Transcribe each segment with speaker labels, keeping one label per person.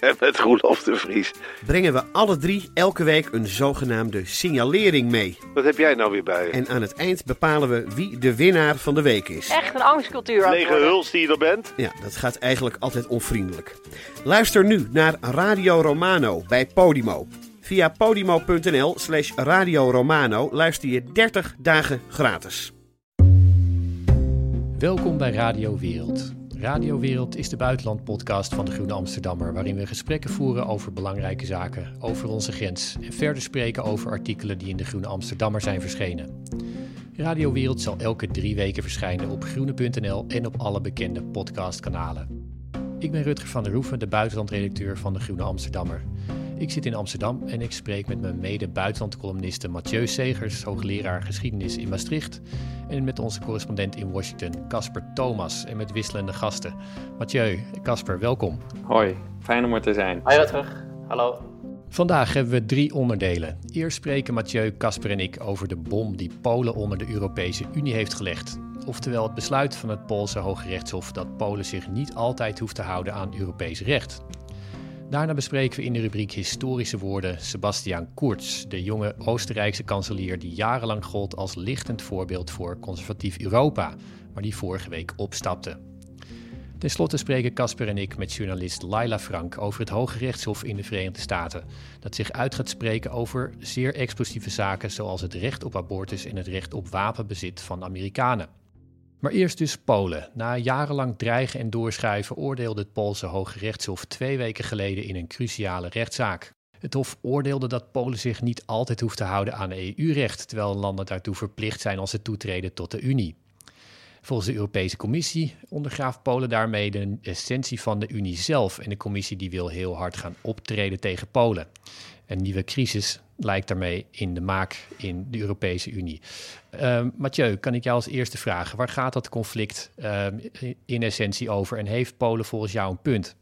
Speaker 1: En met Roelof de Vries.
Speaker 2: brengen we alle drie elke week een zogenaamde signalering mee.
Speaker 1: Wat heb jij nou weer bij je?
Speaker 2: En aan het eind bepalen we wie de winnaar van de week is.
Speaker 3: Echt een angstcultuur aan het
Speaker 1: Lege
Speaker 3: worden.
Speaker 1: huls die je er bent?
Speaker 2: Ja, dat gaat eigenlijk altijd onvriendelijk. Luister nu naar Radio Romano bij Podimo. Via podimo.nl slash Radio Romano luister je 30 dagen gratis.
Speaker 4: Welkom bij Radio Wereld. Radio Wereld is de buitenlandpodcast van de Groene Amsterdammer, waarin we gesprekken voeren over belangrijke zaken, over onze grens en verder spreken over artikelen die in de Groene Amsterdammer zijn verschenen. Radio Wereld zal elke drie weken verschijnen op groene.nl en op alle bekende podcastkanalen. Ik ben Rutger van der Hoeven, de buitenlandredacteur van de Groene Amsterdammer. Ik zit in Amsterdam en ik spreek met mijn mede-buitenlandcolumniste Mathieu Segers, hoogleraar geschiedenis in Maastricht, en met onze correspondent in Washington, Casper Thomas, en met wisselende gasten. Mathieu, Casper, welkom.
Speaker 5: Hoi, fijn om er te zijn.
Speaker 6: Hoi terug. Hallo.
Speaker 4: Vandaag hebben we drie onderdelen. Eerst spreken Mathieu, Casper en ik over de bom die Polen onder de Europese Unie heeft gelegd. Oftewel het besluit van het Poolse Hoge Rechtshof dat Polen zich niet altijd hoeft te houden aan Europees recht. Daarna bespreken we in de rubriek Historische woorden Sebastian Kurz, de jonge Oostenrijkse kanselier die jarenlang gold als lichtend voorbeeld voor conservatief Europa, maar die vorige week opstapte. Ten slotte spreken Casper en ik met journalist Laila Frank over het Hoge Rechtshof in de Verenigde Staten, dat zich uit gaat spreken over zeer explosieve zaken zoals het recht op abortus en het recht op wapenbezit van Amerikanen. Maar eerst dus Polen. Na jarenlang dreigen en doorschuiven oordeelde het Poolse Hoge Rechtshof twee weken geleden in een cruciale rechtszaak. Het Hof oordeelde dat Polen zich niet altijd hoeft te houden aan EU-recht, terwijl landen daartoe verplicht zijn als ze toetreden tot de Unie. Volgens de Europese Commissie ondergraaft Polen daarmee de essentie van de Unie zelf. En de Commissie die wil heel hard gaan optreden tegen Polen. Een nieuwe crisis lijkt daarmee in de maak in de Europese Unie. Uh, Mathieu, kan ik jou als eerste vragen, waar gaat dat conflict uh, in essentie over? En heeft Polen volgens jou een punt?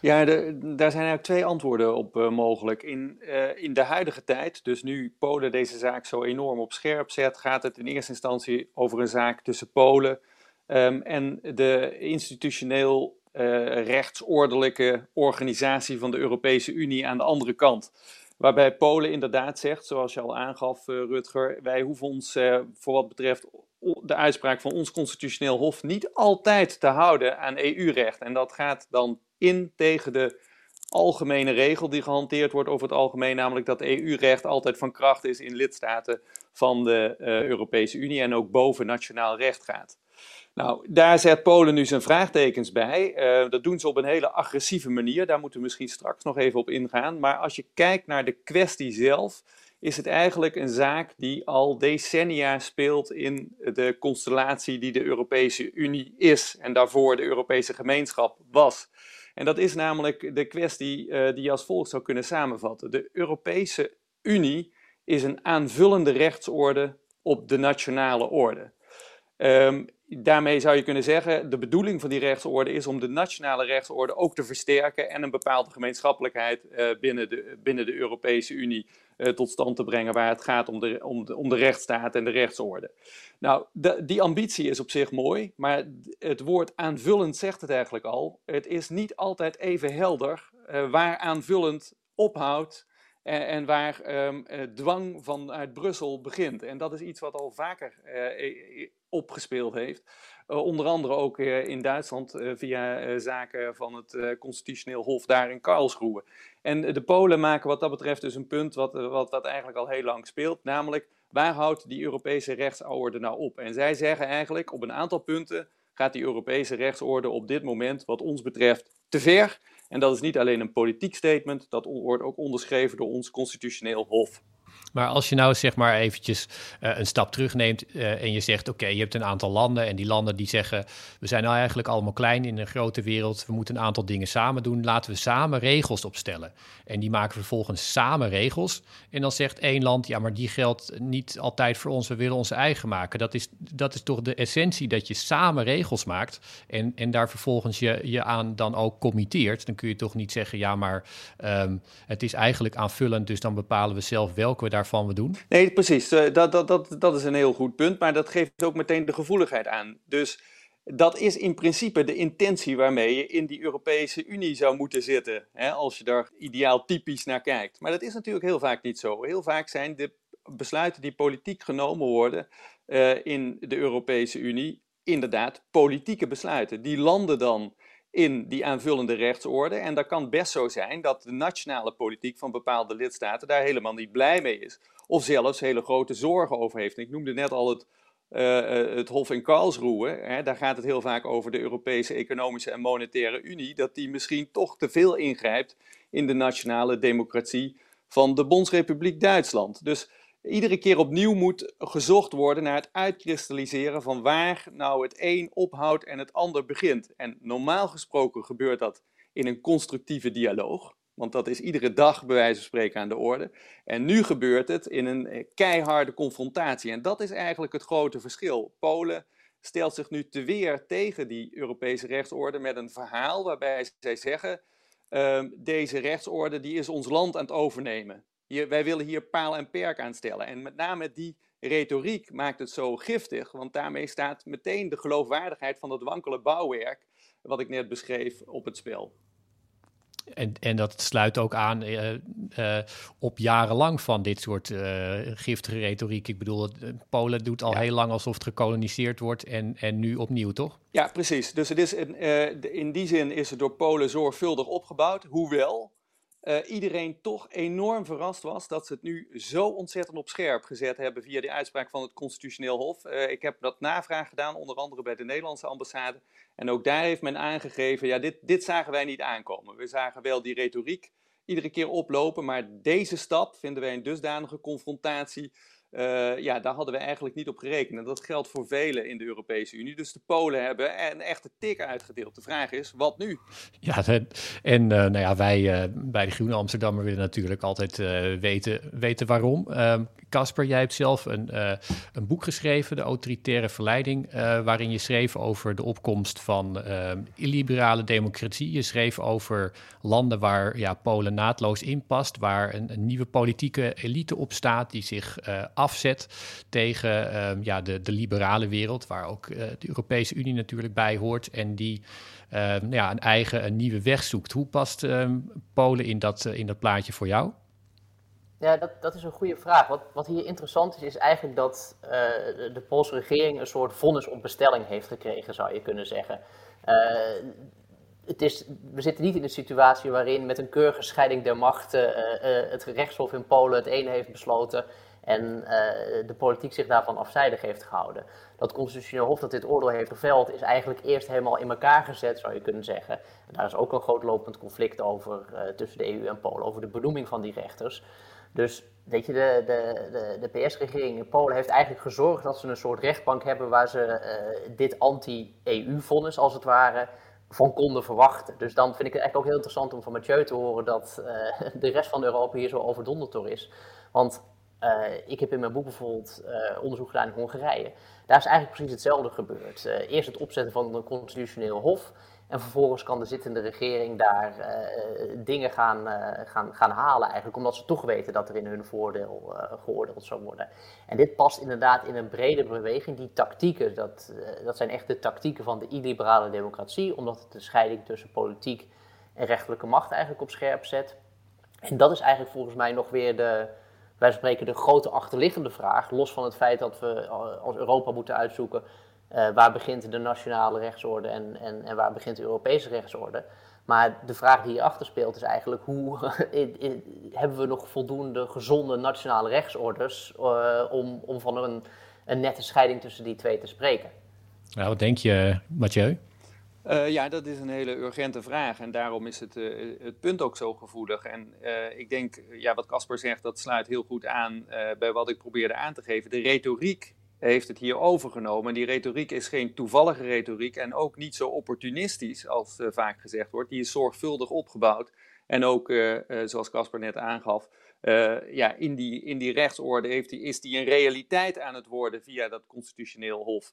Speaker 5: Ja, daar zijn eigenlijk twee antwoorden op uh, mogelijk. In, uh, in de huidige tijd, dus nu Polen deze zaak zo enorm op scherp zet, gaat het in eerste instantie over een zaak tussen Polen um, en de institutioneel uh, rechtsordelijke organisatie van de Europese Unie aan de andere kant. Waarbij Polen inderdaad zegt, zoals je al aangaf, Rutger, wij hoeven ons voor wat betreft de uitspraak van ons constitutioneel hof niet altijd te houden aan EU-recht. En dat gaat dan in tegen de algemene regel die gehanteerd wordt over het algemeen, namelijk dat EU-recht altijd van kracht is in lidstaten van de uh, Europese Unie en ook boven nationaal recht gaat. Nou, daar zet Polen nu zijn vraagtekens bij. Uh, dat doen ze op een hele agressieve manier. Daar moeten we misschien straks nog even op ingaan. Maar als je kijkt naar de kwestie zelf, is het eigenlijk een zaak die al decennia speelt in de constellatie die de Europese Unie is en daarvoor de Europese gemeenschap was. En dat is namelijk de kwestie uh, die je als volgt zou kunnen samenvatten. De Europese Unie is een aanvullende rechtsorde op de nationale orde. Um, daarmee zou je kunnen zeggen, de bedoeling van die rechtsorde is om de nationale rechtsorde ook te versterken en een bepaalde gemeenschappelijkheid uh, binnen, de, binnen de Europese Unie uh, tot stand te brengen waar het gaat om de, om de, om de rechtsstaat en de rechtsorde. Nou, die ambitie is op zich mooi, maar het woord aanvullend zegt het eigenlijk al. Het is niet altijd even helder uh, waar aanvullend ophoudt en, waar um, dwang vanuit Brussel begint. En dat is iets wat al vaker opgespeeld heeft. Uh, onder andere ook uh, in Duitsland uh, via zaken van het Constitutioneel Hof daar in Karlsruhe. En de Polen maken wat dat betreft dus een punt wat, wat, wat eigenlijk al heel lang speelt, namelijk waar houdt die Europese rechtsorde nou op? En zij zeggen eigenlijk op een aantal punten gaat die Europese rechtsorde op dit moment wat ons betreft te ver. En dat is niet alleen een politiek statement, dat wordt ook onderschreven door ons Constitutioneel Hof.
Speaker 4: Maar als je nou zeg maar eventjes uh, een stap terugneemt uh, en je zegt: Oké, je hebt een aantal landen en die landen die zeggen: We zijn nou eigenlijk allemaal klein in een grote wereld, we moeten een aantal dingen samen doen, laten we samen regels opstellen. En die maken vervolgens samen regels. En dan zegt één land: Ja, maar die geldt niet altijd voor ons, we willen onze eigen maken. Dat is, dat is toch de essentie dat je samen regels maakt en, en daar vervolgens je, je aan dan ook committeert. Dan kun je toch niet zeggen: Ja, maar um, het is eigenlijk aanvullend, dus dan bepalen we zelf welke we daar waarvan we doen?
Speaker 5: Nee, precies. Uh, dat, dat, dat, dat is een heel goed punt, maar dat geeft ook meteen de gevoeligheid aan. Dus dat is in principe de intentie waarmee je in die Europese Unie zou moeten zitten, hè, als je daar ideaal typisch naar kijkt. Maar dat is natuurlijk heel vaak niet zo. Heel vaak zijn de besluiten die politiek genomen worden uh, in de Europese Unie inderdaad politieke besluiten. Die landen dan in die aanvullende rechtsorde. En dat kan best zo zijn dat de nationale politiek van bepaalde lidstaten daar helemaal niet blij mee is. Of zelfs hele grote zorgen over heeft. ik noemde net al het, uh, het Hof in Karlsruhe. Hè, daar gaat het heel vaak over de Europese Economische en Monetaire Unie. Dat die misschien toch te veel ingrijpt in de nationale democratie van de Bondsrepubliek Duitsland. Dus iedere keer opnieuw moet gezocht worden naar het uitkristalliseren van waar nou het een ophoudt en het ander begint. En normaal gesproken gebeurt dat in een constructieve dialoog, want dat is iedere dag bij wijze van spreken aan de orde. En nu gebeurt het in een eh, keiharde confrontatie. En dat is eigenlijk het grote verschil. Polen stelt zich nu te weer tegen die Europese rechtsorde met een verhaal waarbij zij zeggen: uh, deze rechtsorde die is ons land aan het overnemen. Hier, wij willen hier paal en perk aan stellen. En met name die retoriek maakt het zo giftig, want daarmee staat meteen de geloofwaardigheid van dat wankele bouwwerk, wat ik net beschreef, op het spel.
Speaker 4: En, en dat sluit ook aan uh, uh, op jarenlang van dit soort uh, giftige retoriek. Ik bedoel, Polen doet al heel lang alsof het gekoloniseerd wordt en, en nu opnieuw, toch?
Speaker 5: Ja, precies. Dus het is een, in die zin is het door Polen zorgvuldig opgebouwd. Hoewel uh, iedereen toch enorm verrast was dat ze het nu zo ontzettend op scherp gezet hebben via de uitspraak van het Constitutioneel Hof. Uh, ik heb dat navraag gedaan, onder andere bij de Nederlandse ambassade. En ook daar heeft men aangegeven, ja, dit, dit zagen wij niet aankomen. We zagen wel die retoriek iedere keer oplopen, maar deze stap vinden wij een dusdanige confrontatie uh, ja, daar hadden we eigenlijk niet op gerekend. En dat geldt voor velen in de Europese Unie. Dus de Polen hebben een echte tik uitgedeeld. De vraag is, wat nu?
Speaker 4: Ja, en uh, nou ja, wij uh, bij de Groene Amsterdammer willen natuurlijk altijd weten, weten waarom. Ehm, Casper, jij hebt zelf een, een boek geschreven, De Autoritaire Verleiding, waarin je schreef over de opkomst van ehm, illiberale democratie. Je schreef over landen waar ja, Polen naadloos in past, waar een, een nieuwe politieke elite op staat die zich afzet tegen um, ja, de, de liberale wereld, waar ook uh, de Europese Unie natuurlijk bij hoort en die um, ja, een eigen, een nieuwe weg zoekt. Hoe past um, Polen in dat, uh, in dat plaatje voor jou?
Speaker 6: Ja, dat, dat is een goede vraag. Wat, wat hier interessant is, is eigenlijk dat uh, de Poolse regering een soort vonnis op bestelling heeft gekregen, zou je kunnen zeggen. het is, we zitten niet in een situatie waarin met een keurige scheiding der machten het rechtshof in Polen het ene heeft besloten en uh, de politiek zich daarvan afzijdig heeft gehouden. Dat constitutioneel hof dat dit oordeel heeft geveld is eigenlijk eerst helemaal in elkaar gezet, zou je kunnen zeggen. En daar is ook een groot lopend conflict over uh, tussen de EU en Polen, over de benoeming van die rechters. Dus weet je, de, de, de, de PS-regering in Polen heeft eigenlijk gezorgd dat ze een soort rechtbank hebben waar ze uh, dit anti-EU-vonnis, als het ware, van konden verwachten. Dus dan vind ik het eigenlijk ook heel interessant om van Mathieu te horen dat de rest van Europa hier zo overdonderd door is. Want uh, ik heb in mijn boek bijvoorbeeld uh, onderzoek gedaan in Hongarije. Daar is eigenlijk precies hetzelfde gebeurd. Uh, eerst het opzetten van een constitutioneel hof. En vervolgens kan de zittende regering daar dingen gaan, gaan, gaan halen, eigenlijk omdat ze toch weten dat er in hun voordeel geoordeeld zou worden. En dit past inderdaad in een brede beweging. Die tactieken, dat, dat zijn echt de tactieken van de illiberale democratie, omdat het de scheiding tussen politiek en rechterlijke macht eigenlijk op scherp zet. En dat is eigenlijk volgens mij nog weer de, wij spreken de grote achterliggende vraag, los van het feit dat we als Europa moeten uitzoeken uh, waar begint de nationale rechtsorde en, en, en waar begint de Europese rechtsorde. Maar de vraag die hierachter speelt is eigenlijk hoe hebben we nog voldoende gezonde nationale rechtsorders uh, om, om van een, een nette scheiding tussen die twee te spreken.
Speaker 4: Nou, wat denk je, Mathieu?
Speaker 5: Uh, ja, dat is een hele urgente vraag en daarom is het, uh, het punt ook zo gevoelig. En uh, ik denk, ja, wat Casper zegt, dat sluit heel goed aan bij wat ik probeerde aan te geven. De retoriek heeft het hier overgenomen. Die retoriek is geen toevallige retoriek en ook niet zo opportunistisch als vaak gezegd wordt. Die is zorgvuldig opgebouwd. En ook, zoals Casper net aangaf, ja, in, die, in die rechtsorde heeft die, is die een realiteit aan het worden via dat constitutioneel hof.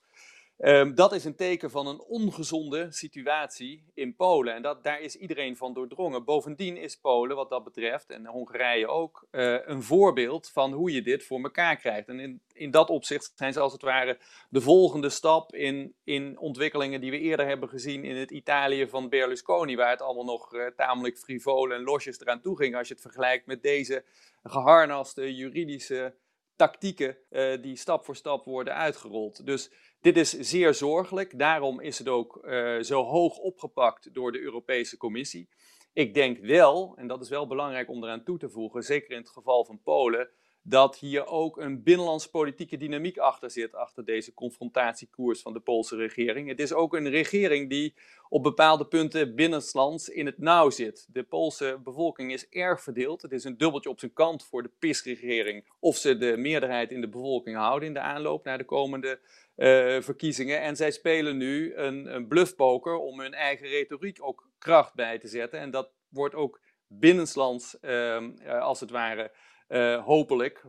Speaker 5: Um, dat is een teken van een ongezonde situatie in Polen. En dat, daar is iedereen van doordrongen. Bovendien is Polen, wat dat betreft, en Hongarije ook, uh, een voorbeeld van hoe je dit voor elkaar krijgt. En in, in dat opzicht zijn ze als het ware de volgende stap in, in ontwikkelingen die we eerder hebben gezien in het Italië van Berlusconi, waar het allemaal nog uh, tamelijk frivol en losjes eraan toe ging. Als je het vergelijkt met deze geharnaste juridische tactieken uh, die stap voor stap worden uitgerold. Dus dit is zeer zorgelijk. Daarom is het ook uh, zo hoog opgepakt door de Europese Commissie. Ik denk wel, en dat is wel belangrijk om eraan toe te voegen, zeker in het geval van Polen, dat hier ook een binnenlands politieke dynamiek achter zit, achter deze confrontatiekoers van de Poolse regering. Het is ook een regering die op bepaalde punten binnenlands in het nauw zit. De Poolse bevolking is erg verdeeld. Het is een dubbeltje op zijn kant voor de PIS-regering of ze de meerderheid in de bevolking houden in de aanloop naar de komende uh, verkiezingen. En zij spelen nu een, een bluffpoker om hun eigen retoriek ook kracht bij te zetten. En dat wordt ook binnenlands, uh, als het ware, uh, hopelijk,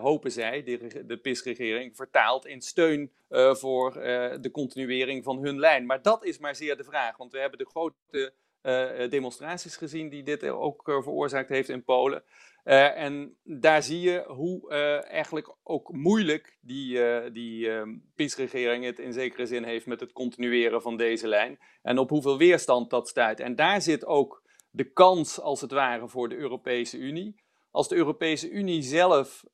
Speaker 5: hopen zij, de, de PIS-regering, vertaald in steun voor de continuering van hun lijn. Maar dat is maar zeer de vraag, want we hebben de grote demonstraties gezien die dit ook veroorzaakt heeft in Polen. En daar zie je hoe eigenlijk ook moeilijk die, die PiS-regering het in zekere zin heeft met het continueren van deze lijn. En op hoeveel weerstand dat stuit. En daar zit ook de kans, als het ware, voor de Europese Unie. Als de Europese Unie zelf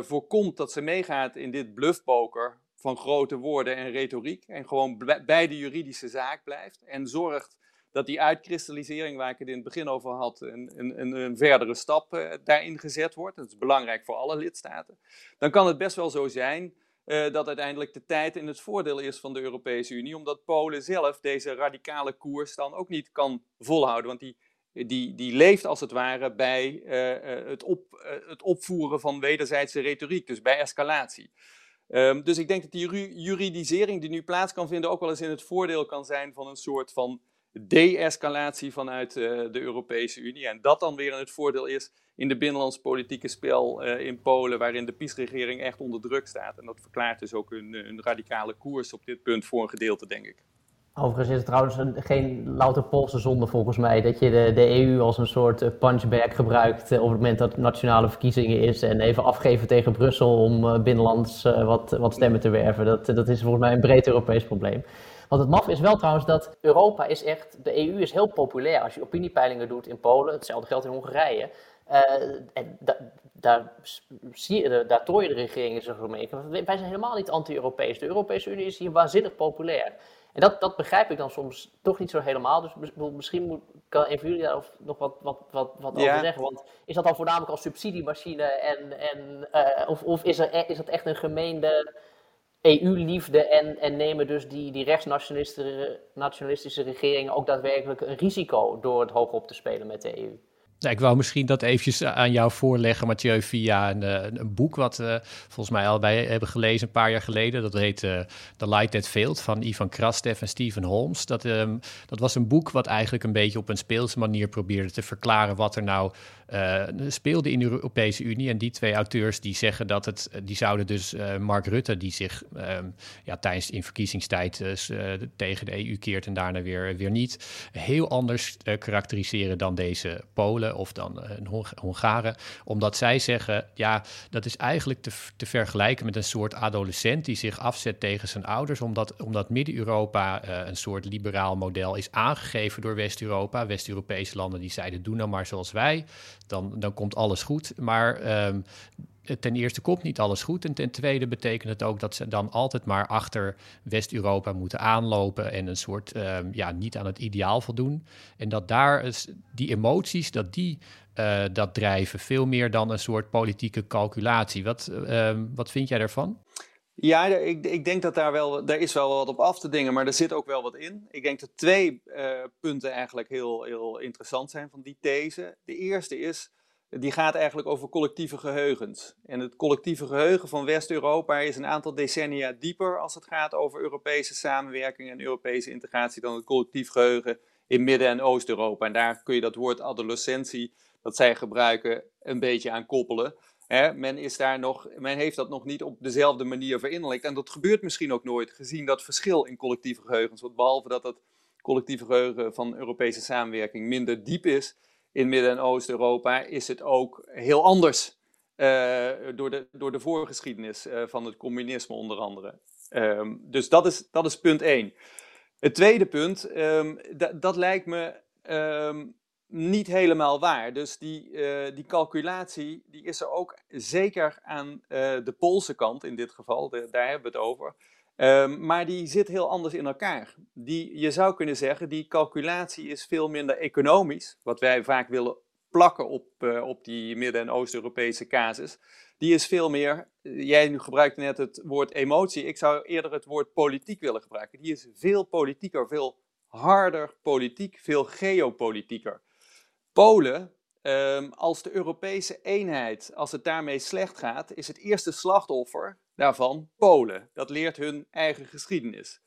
Speaker 5: voorkomt dat ze meegaat in dit bluffpoker van grote woorden en retoriek. En gewoon bij de juridische zaak blijft. En zorgt dat die uitkristallisering, waar ik het in het begin over had, een, een, een verdere stap uh, daarin gezet wordt. Dat is belangrijk voor alle lidstaten. Dan kan het best wel zo zijn uh, dat uiteindelijk de tijd in het voordeel is van de Europese Unie, omdat Polen zelf deze radicale koers dan ook niet kan volhouden. Want die, die, die leeft als het ware bij uh, het, op, het opvoeren van wederzijdse retoriek, dus bij escalatie. Um, dus ik denk dat die juridisering die nu plaats kan vinden ook wel eens in het voordeel kan zijn van een soort van de-escalatie vanuit de Europese Unie. En dat dan weer het voordeel is in de binnenlands politieke spel in Polen, waarin de PiS-regering echt onder druk staat. En dat verklaart dus ook een, een, radicale koers op dit punt voor een gedeelte, denk ik.
Speaker 6: Overigens is het trouwens een, geen louter Poolse zonde volgens mij dat je de, de EU als een soort eh, punchbag gebruikt op het moment dat nationale verkiezingen is en even afgeven tegen Brussel om binnenlands wat, wat stemmen te werven. Dat, dat is volgens mij een breed Europees probleem. Want het maf is wel trouwens dat Europa is echt, de EU is heel populair. Als je opiniepeilingen doet in Polen, hetzelfde geldt in Hongarije. En da, daar, daar tooien de regeringen zich mee. Wij zijn helemaal niet anti-Europees. De Europese Unie is hier waanzinnig populair. En dat, dat begrijp ik dan soms toch niet zo helemaal. Dus misschien moet, kan een van jullie daar nog wat, wat, wat, wat over zeggen. Want is dat dan voornamelijk als subsidiemachine? En, en, uh, of of is, er, e-, is dat echt een gemeende EU-liefde en, en nemen dus die, die rechtsnationalistische regeringen ook daadwerkelijk een risico door het hoog op te spelen met de EU?
Speaker 4: Nou, ik wou misschien dat eventjes aan jou voorleggen, Mathieu, via een, eh, boek wat uh, volgens mij al hebben gelezen een paar jaar geleden. Dat heet The Light That Failed van Ivan Krastev en Stephen Holmes. Dat, um, dat was een boek wat eigenlijk een beetje op een speelse manier probeerde te verklaren wat er nou uh, speelde in de Europese Unie. En die twee auteurs die zeggen dat het, die zouden dus uh, Mark Rutte, die zich um, ja, tijdens in verkiezingstijd tegen de EU keert en daarna weer, weer niet, heel anders karakteriseren dan deze Polen of dan Hongaren. Omdat zij zeggen, ja, dat is eigenlijk te, te vergelijken met een soort adolescent die zich afzet tegen zijn ouders, omdat, omdat Midden-Europa een soort liberaal model is aangegeven door West-Europa. West-Europese landen die zeiden, doe nou maar zoals wij dan, dan komt alles goed. Maar um, ten eerste komt niet alles goed. En ten tweede betekent het ook dat ze dan altijd maar achter West-Europa moeten aanlopen en een soort um, ja, niet aan het ideaal voldoen. En dat daar die emoties, dat die uh, dat drijven, veel meer dan een soort politieke calculatie. Wat, um, wat vind jij daarvan?
Speaker 5: Ja, ik, ik, denk dat daar wel, daar is wel wat op af te dingen, maar er zit ook wel wat in. Ik denk dat twee uh, punten eigenlijk heel, heel interessant zijn van die these. De eerste is, die gaat eigenlijk over collectieve geheugens. En het collectieve geheugen van West-Europa is een aantal decennia dieper als het gaat over Europese samenwerking en Europese integratie dan het collectief geheugen in Midden- en Oost-Europa. En daar kun je dat woord adolescentie, dat zij gebruiken, een beetje aan koppelen. Men, is daar nog, men heeft dat nog niet op dezelfde manier verinnerlijkt. En dat gebeurt misschien ook nooit, gezien dat verschil in collectieve geheugens. Want behalve dat het collectieve geheugen van Europese samenwerking minder diep is in Midden- en Oost-Europa, is het ook heel anders. Uh, door, de, door de voorgeschiedenis uh, van het communisme onder andere. Um, dus dat is, dat is punt één. Het tweede punt, um, dat lijkt me um, niet helemaal waar. Dus die, uh, die calculatie die is er ook zeker aan uh, de Poolse kant in dit geval, daar hebben we het over. Um, maar die zit heel anders in elkaar. Die, je zou kunnen zeggen, die calculatie is veel minder economisch, wat wij vaak willen plakken op, uh, op die Midden- en Oost-Europese casus. Die is veel meer, jij nu gebruikt net het woord emotie, ik zou eerder het woord politiek willen gebruiken. Die is veel politieker, veel harder politiek, veel geopolitieker. Polen, um, als de Europese eenheid, als het daarmee slecht gaat, is het eerste slachtoffer daarvan Polen. Dat leert hun eigen geschiedenis.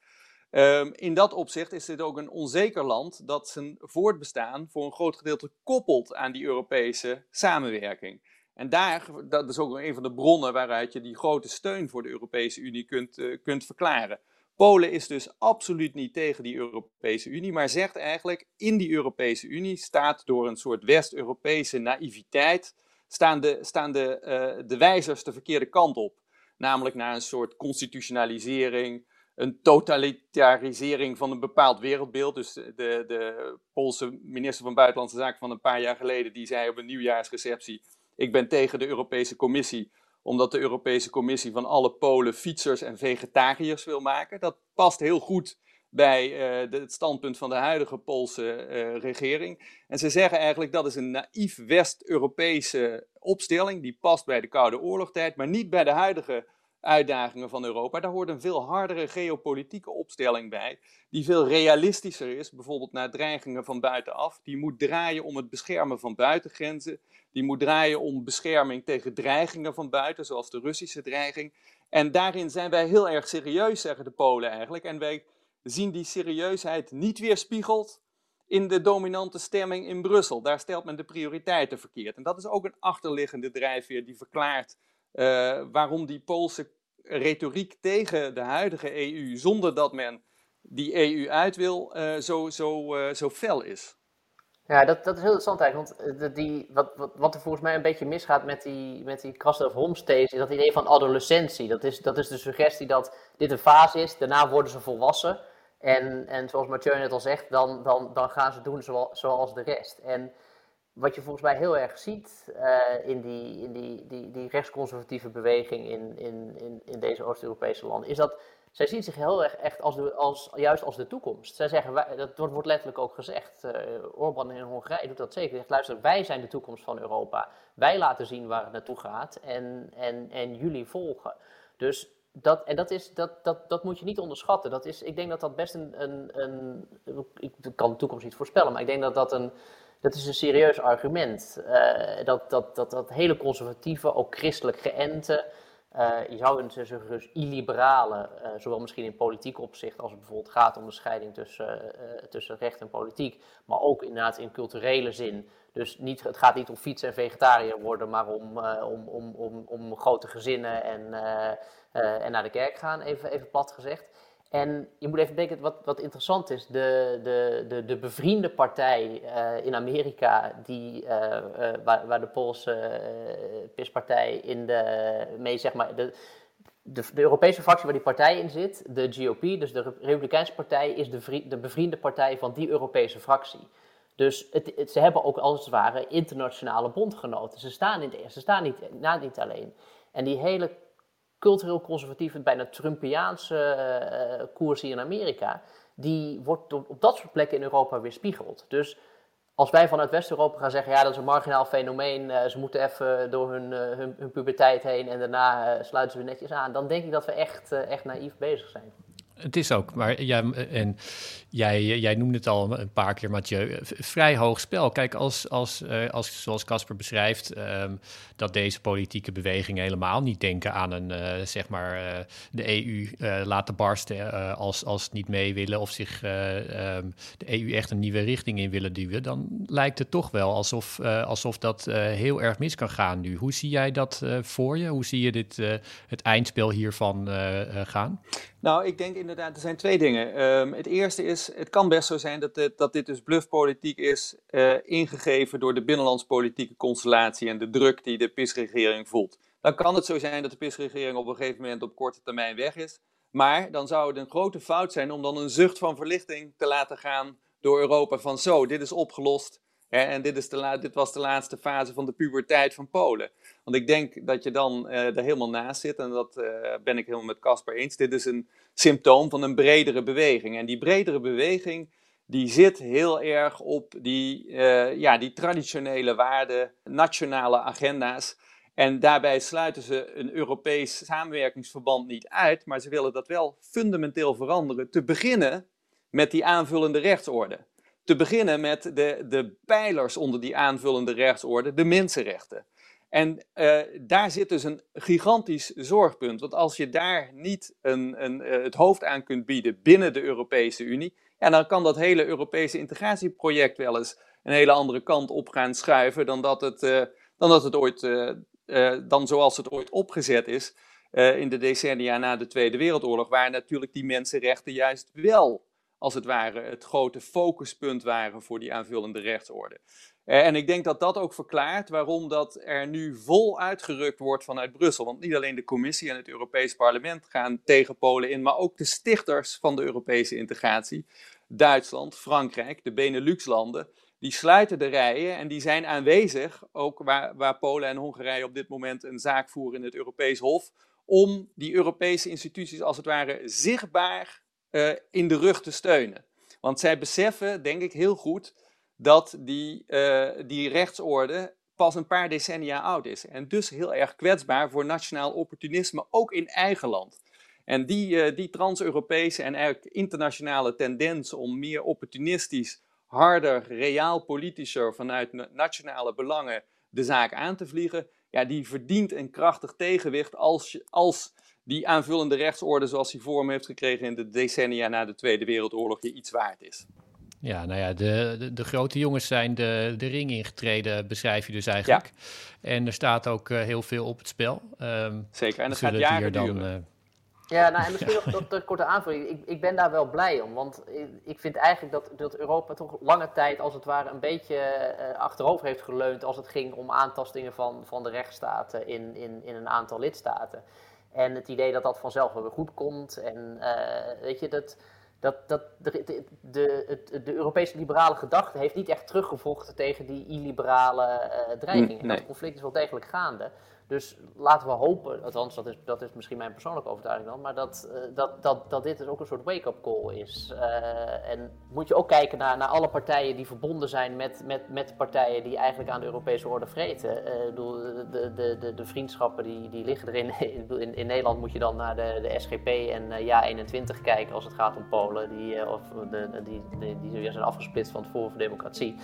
Speaker 5: Um, in dat opzicht is dit ook een onzeker land dat zijn voortbestaan voor een groot gedeelte koppelt aan die Europese samenwerking. En daar, dat is ook een van de bronnen waaruit je die grote steun voor de Europese Unie kunt, uh, kunt verklaren. Polen is dus absoluut niet tegen die Europese Unie, maar zegt eigenlijk in die Europese Unie staat door een soort West-Europese naïviteit, staan, de, staan de, uh, de wijzers de verkeerde kant op. Namelijk naar een soort constitutionalisering, een totalitarisering van een bepaald wereldbeeld. Dus de, de Poolse minister van Buitenlandse Zaken van een paar jaar geleden, die zei op een nieuwjaarsreceptie, ik ben tegen de Europese Commissie, omdat de Europese Commissie van alle Polen fietsers en vegetariërs wil maken. Dat past heel goed bij de, het standpunt van de huidige Poolse uh, regering. En ze zeggen eigenlijk dat is een naïef West-Europese opstelling, die past bij de Koude Oorlogtijd, maar niet bij de huidige uitdagingen van Europa. Daar hoort een veel hardere geopolitieke opstelling bij, die veel realistischer is, bijvoorbeeld naar dreigingen van buitenaf. Die moet draaien om het beschermen van buitengrenzen, die moet draaien om bescherming tegen dreigingen van buiten, zoals de Russische dreiging. En daarin zijn wij heel erg serieus, zeggen de Polen eigenlijk. En wij zien die serieusheid niet weerspiegeld in de dominante stemming in Brussel. Daar stelt men de prioriteiten verkeerd. En dat is ook een achterliggende drijfveer die verklaart uh, waarom die Poolse retoriek tegen de huidige EU, zonder dat men die EU uit wil, uh, zo, zo, uh, zo fel is.
Speaker 6: Ja, dat, dat is heel interessant eigenlijk. Want die, wat, wat, wat er volgens mij een beetje misgaat met die, met die Krasnov Holmes these, is dat idee van adolescentie. Dat is, dat is de suggestie dat dit een fase is, daarna worden ze volwassen. En, en zoals Mathieu net al zegt, dan, dan, dan gaan ze doen zoals, zoals de rest. En wat je volgens mij heel erg ziet uh, in, die, in die, die, die rechtsconservatieve beweging in, in, in, in deze Oost-Europese landen, is dat zij zien zich heel erg echt als, als juist als de toekomst. Zij zeggen, dat wordt letterlijk ook gezegd, uh, Orbán in Hongarije doet dat zeker. Zegt, luister, wij zijn de toekomst van Europa. Wij laten zien waar het naartoe gaat en, en, en jullie volgen. Dus dat, en dat, is, dat, dat, dat moet je niet onderschatten. Dat is, ik denk dat dat best een, een, een. Ik kan de toekomst niet voorspellen, maar ik denk dat dat een dat is een serieus argument. Uh, dat, dat, dat, dat hele conservatieve, ook christelijk geënte, uh, je zou zeggen dus illiberale, uh, zowel misschien in politiek opzicht als het bijvoorbeeld gaat om de scheiding tussen, tussen recht en politiek, maar ook inderdaad in culturele zin. Dus niet, het gaat niet om fietsen en vegetariër worden, maar om, om, om, om, om grote gezinnen en, en naar de kerk gaan, even, even plat gezegd. En je moet even denken, wat, wat interessant is, de, de, de, de bevriende partij uh, in Amerika, die, uh, uh, waar, waar, de Poolse PIS-partij in de, mee, zeg maar, de, de, de, Europese fractie waar die partij in zit, de GOP, dus de Republikeinse partij, is de, de bevriende partij van die Europese fractie. Dus het, ze hebben ook als het ware internationale bondgenoten. Ze staan, in ze staan niet, nou, niet alleen. En die hele cultureel conservatieve, bijna Trumpiaanse uh, koers hier in Amerika, die wordt op, dat soort plekken in Europa weerspiegeld. Dus als wij vanuit West-Europa gaan zeggen, ja, dat is een marginaal fenomeen, uh, ze moeten even door hun, hun, hun, puberteit heen en daarna sluiten ze weer netjes aan, dan denk ik dat we echt, echt naïef bezig zijn.
Speaker 4: Het is ook, maar jij, en jij, jij noemde het al een paar keer, Mathieu, vrij hoog spel. Kijk, als, als, eh, als zoals Casper beschrijft, um, dat deze politieke bewegingen helemaal niet denken aan een, uh, zeg maar, de EU laten barsten als, als niet mee willen of zich um, de EU echt een nieuwe richting in willen duwen, dan lijkt het toch wel alsof, alsof dat heel erg mis kan gaan nu. Hoe zie jij dat voor je? Hoe zie je dit, het eindspel hiervan gaan?
Speaker 5: Nou, ik denk inderdaad, er zijn twee dingen. Um, het eerste is, het kan best zo zijn dat dit, dat dit dus bluffpolitiek is, uh, ingegeven door de binnenlandspolitieke constellatie en de druk die de PIS-regering voelt. Dan kan het zo zijn dat de PIS-regering op een gegeven moment op korte termijn weg is. Maar dan zou het een grote fout zijn om dan een zucht van verlichting te laten gaan door Europa van zo, dit is opgelost. Hè, en dit, is de dit was de laatste fase van de puberteit van Polen. Want ik denk dat je dan uh, er helemaal naast zit. En dat uh, ben ik helemaal met Casper eens. Dit is een symptoom van een bredere beweging. En die bredere beweging die zit heel erg op die, uh, ja, die traditionele waarden, nationale agenda's. En daarbij sluiten ze een Europees samenwerkingsverband niet uit, maar ze willen dat wel fundamenteel veranderen. Te beginnen met die aanvullende rechtsorde. Te beginnen met de, de pijlers onder die aanvullende rechtsorde, de mensenrechten. En uh, daar zit dus een gigantisch zorgpunt. Want als je daar niet een, een, uh, het hoofd aan kunt bieden binnen de Europese Unie, ja, dan kan dat hele Europese integratieproject wel eens een hele andere kant op gaan schuiven dan dat het, uh, dan dat het ooit, dan zoals het ooit opgezet is in de decennia na de Tweede Wereldoorlog, waar natuurlijk die mensenrechten juist wel als het ware het grote focuspunt waren voor die aanvullende rechtsorde. Eh, en ik denk dat dat ook verklaart waarom dat er nu vol uitgerukt wordt vanuit Brussel. Want niet alleen de Commissie en het Europees Parlement gaan tegen Polen in, maar ook de stichters van de Europese integratie, Duitsland, Frankrijk, de Benelux-landen, die sluiten de rijen en die zijn aanwezig, ook waar, waar Polen en Hongarije op dit moment een zaak voeren in het Europees Hof, om die Europese instituties als het ware zichtbaar uh, in de rug te steunen. Want zij beseffen, denk ik heel goed, dat die, uh, die rechtsorde pas een paar decennia oud is. En dus heel erg kwetsbaar voor nationaal opportunisme, ook in eigen land. En die, uh, die trans-Europese en eigenlijk internationale tendens om meer opportunistisch, harder, reaal politischer vanuit nationale belangen de zaak aan te vliegen, ja, die verdient een krachtig tegenwicht als, als die aanvullende rechtsorde zoals die vorm heeft gekregen in de decennia na de Tweede Wereldoorlog je iets waard is.
Speaker 4: Ja, nou ja, de, de, de, grote jongens zijn de, de ring ingetreden, beschrijf je dus eigenlijk. Ja. En er staat ook uh, heel veel op het spel.
Speaker 5: Um, Zeker, en het gaat jaren dan, duren. Uh,
Speaker 6: ja, nou, en misschien nog dat, dat korte aanvulling. Ik, ik ben daar wel blij om, want ik vind eigenlijk dat, dat Europa toch lange tijd als het ware een beetje uh, achterover heeft geleund als het ging om aantastingen van, van de rechtsstaten in, in, in een aantal lidstaten. En het idee dat dat vanzelf wel weer goed komt. En uh, weet je, dat, dat, dat de, de, de, de, Europese liberale gedachte heeft niet echt teruggevochten tegen die illiberale uh, dreigingen. Nee. Dat conflict is wel degelijk gaande. Dus laten we hopen, althans dat is, dat is misschien mijn persoonlijke overtuiging dan, maar dat, uh, dat, dat, dat dit dus ook een soort wake-up call is. Uh, en moet je ook kijken naar, naar alle partijen die verbonden zijn met, met, met partijen die eigenlijk aan de Europese orde vreten. Uh, de, de, de, de vriendschappen die, die liggen erin. in, in Nederland moet je dan naar de, de SGP en Ja21 kijken als het gaat om Polen, die, of de, die, die, die zijn afgesplitst van het Forum voor Democratie.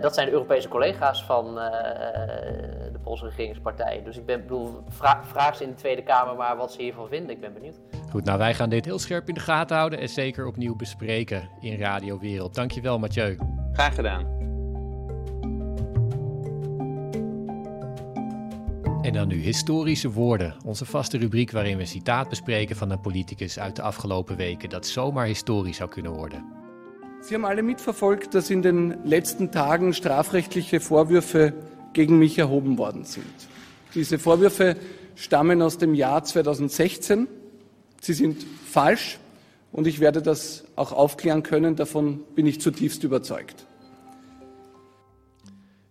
Speaker 6: dat zijn de Europese collega's van de Poolse regeringspartijen. Dus ik ben, bedoel, vraag, vraag ze in de Tweede Kamer maar wat ze hiervan vinden. Ik ben benieuwd.
Speaker 4: Goed, nou wij gaan dit heel scherp in de gaten houden en zeker opnieuw bespreken in Radio Wereld. Dankjewel Mathieu.
Speaker 5: Graag gedaan.
Speaker 4: En dan nu historische woorden, onze vaste rubriek waarin we een citaat bespreken van een politicus uit de afgelopen weken dat zomaar historisch zou kunnen worden.
Speaker 7: Sie haben alle mitverfolgt, dass in den letzten Tagen strafrechtliche Vorwürfe gegen mich erhoben worden sind. Diese Vorwürfe stammen aus dem Jahr 2016. Sie sind falsch und ich werde das auch aufklären können. Davon bin ich zutiefst überzeugt.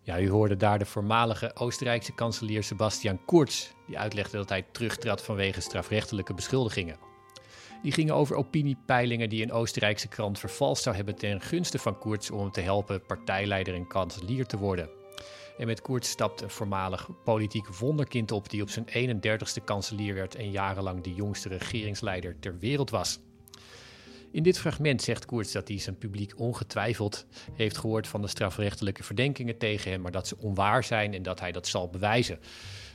Speaker 4: Ja, u hoorde daar de voormalige Oostenrijkse kanselier Sebastian Kurz, die uitlegde dat hij terugtrad vanwege strafrechtelijke beschuldigingen. Die gingen over opiniepeilingen die een Oostenrijkse krant vervalst zou hebben ten gunste van Koerts om hem te helpen partijleider en kanselier te worden. En met Koerts stapt een voormalig politiek wonderkind op die op zijn 31ste kanselier werd en jarenlang de jongste regeringsleider ter wereld was. In dit fragment zegt Koerts dat hij zijn publiek ongetwijfeld heeft gehoord van de strafrechtelijke verdenkingen tegen hem, maar dat ze onwaar zijn en dat hij dat zal bewijzen.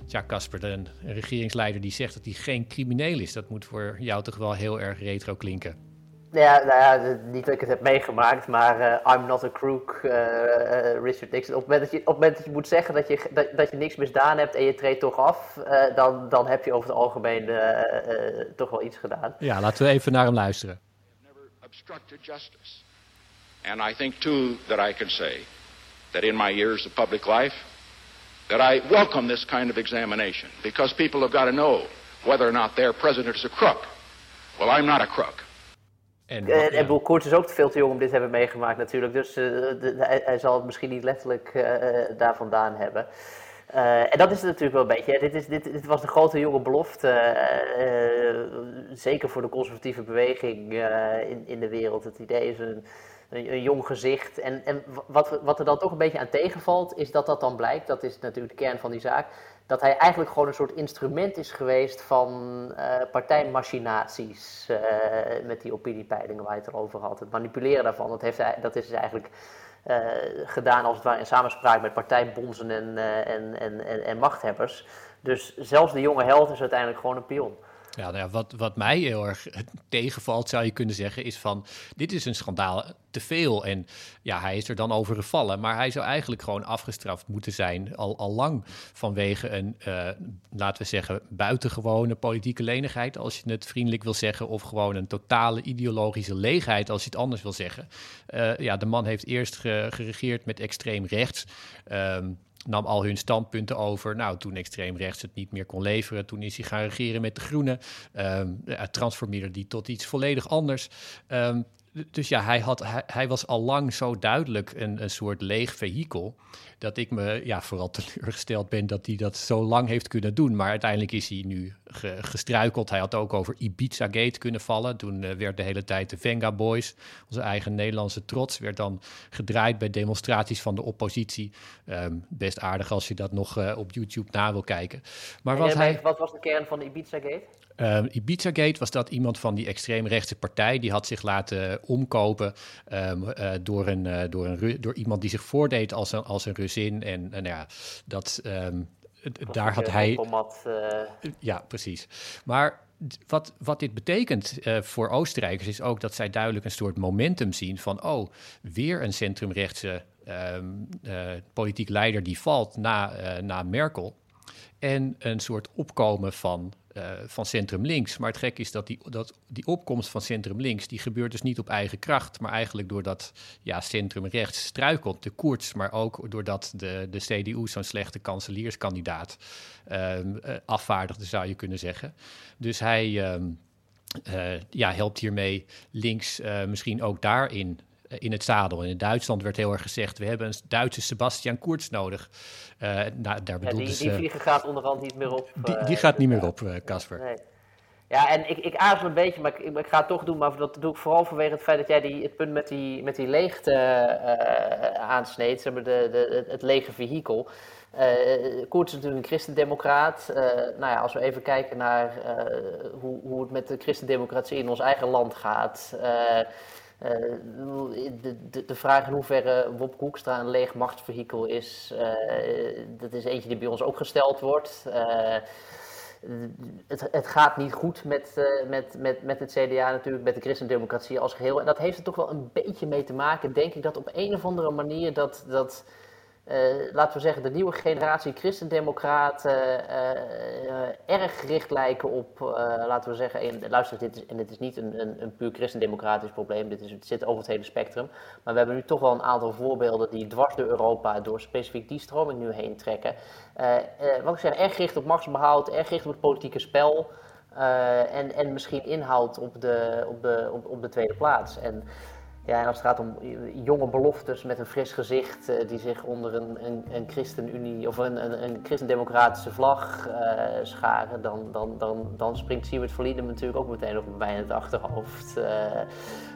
Speaker 4: Ja, Casper, een regeringsleider die zegt dat hij geen crimineel is, dat moet voor jou toch wel heel erg retro klinken.
Speaker 6: Ja, nou ja, niet dat ik het heb meegemaakt, maar uh, I'm not a crook, uh, uh, Richard Nixon. Op het, moment dat je, op het moment dat je moet zeggen dat je, dat, dat je niks misdaan hebt en je treedt toch af, dan, dan heb je over het algemeen toch wel iets gedaan.
Speaker 4: Ja, laten we even naar hem luisteren.
Speaker 8: obstructed justice. And I think, too, that I can say that in my years of public life, that I welcome this kind of examination because people have got to know whether or not their president is a crook. Well, I'm not a crook.
Speaker 6: En, en, en Koert is ook veel te jong om dit te hebben meegemaakt natuurlijk. Dus uh, de, hij, hij, zal het misschien niet letterlijk uh, daar vandaan hebben. Uh, en dat is het natuurlijk wel een beetje. Dit, is, dit, dit was de grote jonge belofte. Zeker voor de conservatieve beweging in, in de wereld. Het idee is een, een, een, jong gezicht. En, en wat, wat er dan toch een beetje aan tegenvalt, is dat dat dan blijkt. Dat is natuurlijk de kern van die zaak. Dat hij eigenlijk gewoon een soort instrument is geweest van partijmachinaties. met die opiniepeilingen waar hij het erover had. Het manipuleren daarvan, dat, heeft hij, dat is eigenlijk uh, gedaan als het ware in samenspraak met partijbonzen en, en, en, en, en, machthebbers. Dus zelfs de jonge held is uiteindelijk gewoon een pion.
Speaker 4: Ja, nou ja, wat, wat mij heel erg tegenvalt, zou je kunnen zeggen, is van dit is een schandaal te veel. En ja, hij is er dan over gevallen, maar hij zou eigenlijk gewoon afgestraft moeten zijn, al, al lang vanwege een, uh, laten we zeggen, buitengewone politieke lenigheid, als je het vriendelijk wil zeggen, of gewoon een totale ideologische leegheid, als je het anders wil zeggen. Uh, ja, de man heeft eerst geregeerd met extreem rechts. Um, nam al hun standpunten over. Nou, toen extreem rechts het niet meer kon leveren, toen is hij gaan regeren met de Groenen. Um, transformeerde die tot iets volledig anders. Um, dus ja, hij, had, hij, hij, was al lang zo duidelijk een, een soort leeg vehikel. Dat ik me ja, vooral teleurgesteld ben dat hij dat zo lang heeft kunnen doen. Maar uiteindelijk is hij nu ge, gestruikeld. Hij had ook over Ibiza Gate kunnen vallen. Toen uh, werd de hele tijd de Venga Boys, onze eigen Nederlandse trots, werd dan gedraaid bij demonstraties van de oppositie. Um, best aardig als je dat nog uh, op YouTube na wil kijken. Maar
Speaker 6: wat, hij... wat was de kern van Ibiza Gate?
Speaker 4: Um, Ibiza-gate was dat iemand van die extreemrechtse partij... die had zich laten omkopen um, uh, door, een, uh, door, een, door iemand die zich voordeed als een, als een Ruzin. En, en ja, dat, um, daar had hij...
Speaker 6: Uh...
Speaker 4: Ja, precies. Maar wat, wat dit betekent uh, voor Oostenrijkers is ook dat zij duidelijk een soort momentum zien van... oh, weer een centrumrechtse um, uh, politiek leider die valt na, uh, na Merkel. En een soort opkomen van uh, van centrum links. Maar het gek is dat die, dat die opkomst van centrum links, die gebeurt dus niet op eigen kracht, maar eigenlijk doordat ja, centrum rechts struikelt, de koers, maar ook doordat de, de CDU zo'n slechte kanselierskandidaat um, uh, afvaardigde, zou je kunnen zeggen. Dus hij um, uh, ja, helpt hiermee links misschien ook daarin in het zadel. In Duitsland werd heel erg gezegd: we hebben een Duitse Sebastian Kurz nodig. Uh, nou, daar
Speaker 6: ja, die, die vliegen gaat onderhand niet meer op.
Speaker 4: Die, die gaat niet meer op, Casper.
Speaker 6: Nee. Ja, en ik, ik aarzel een beetje, maar ik, ik, ga het toch doen. Maar dat doe ik vooral vanwege het feit dat jij die, het punt met die, met die leegte uh, aansneed. Zeg maar de, de, het lege vehikel. Uh, Koert is natuurlijk een christendemocraat. Uh, nou ja, als we even kijken naar hoe, hoe het met de christendemocratie in ons eigen land gaat. Uh, de, de, de, vraag in hoeverre Wop Koekstra een leeg machtsvehikel is, uh, dat is eentje die bij ons ook gesteld wordt. Uh, het, het, gaat niet goed met, met, met, met het CDA natuurlijk, met de christendemocratie als geheel. En dat heeft er toch wel een beetje mee te maken, denk ik, dat op een of andere manier dat... dat laten we zeggen, de nieuwe generatie christendemocraten uh, erg gericht lijken op, laten we zeggen, en, luister, dit is, en dit is niet een, een, een puur christendemocratisch probleem, dit is, het zit over het hele spectrum, maar we hebben nu toch wel een aantal voorbeelden die dwars door Europa door specifiek die stroming nu heen trekken. wat ik zeg, erg gericht op machtsbehoud, erg gericht op het politieke spel en, en misschien inhoud op de, op de, op de tweede plaats. En Ja, en als het gaat om jonge beloftes met een fris gezicht uh, die zich onder een, een, een ChristenUnie of een, een, een christendemocratische vlag uh, scharen, dan, dan, dan, dan springt Siewert Verlieden natuurlijk ook meteen op bij in het achterhoofd.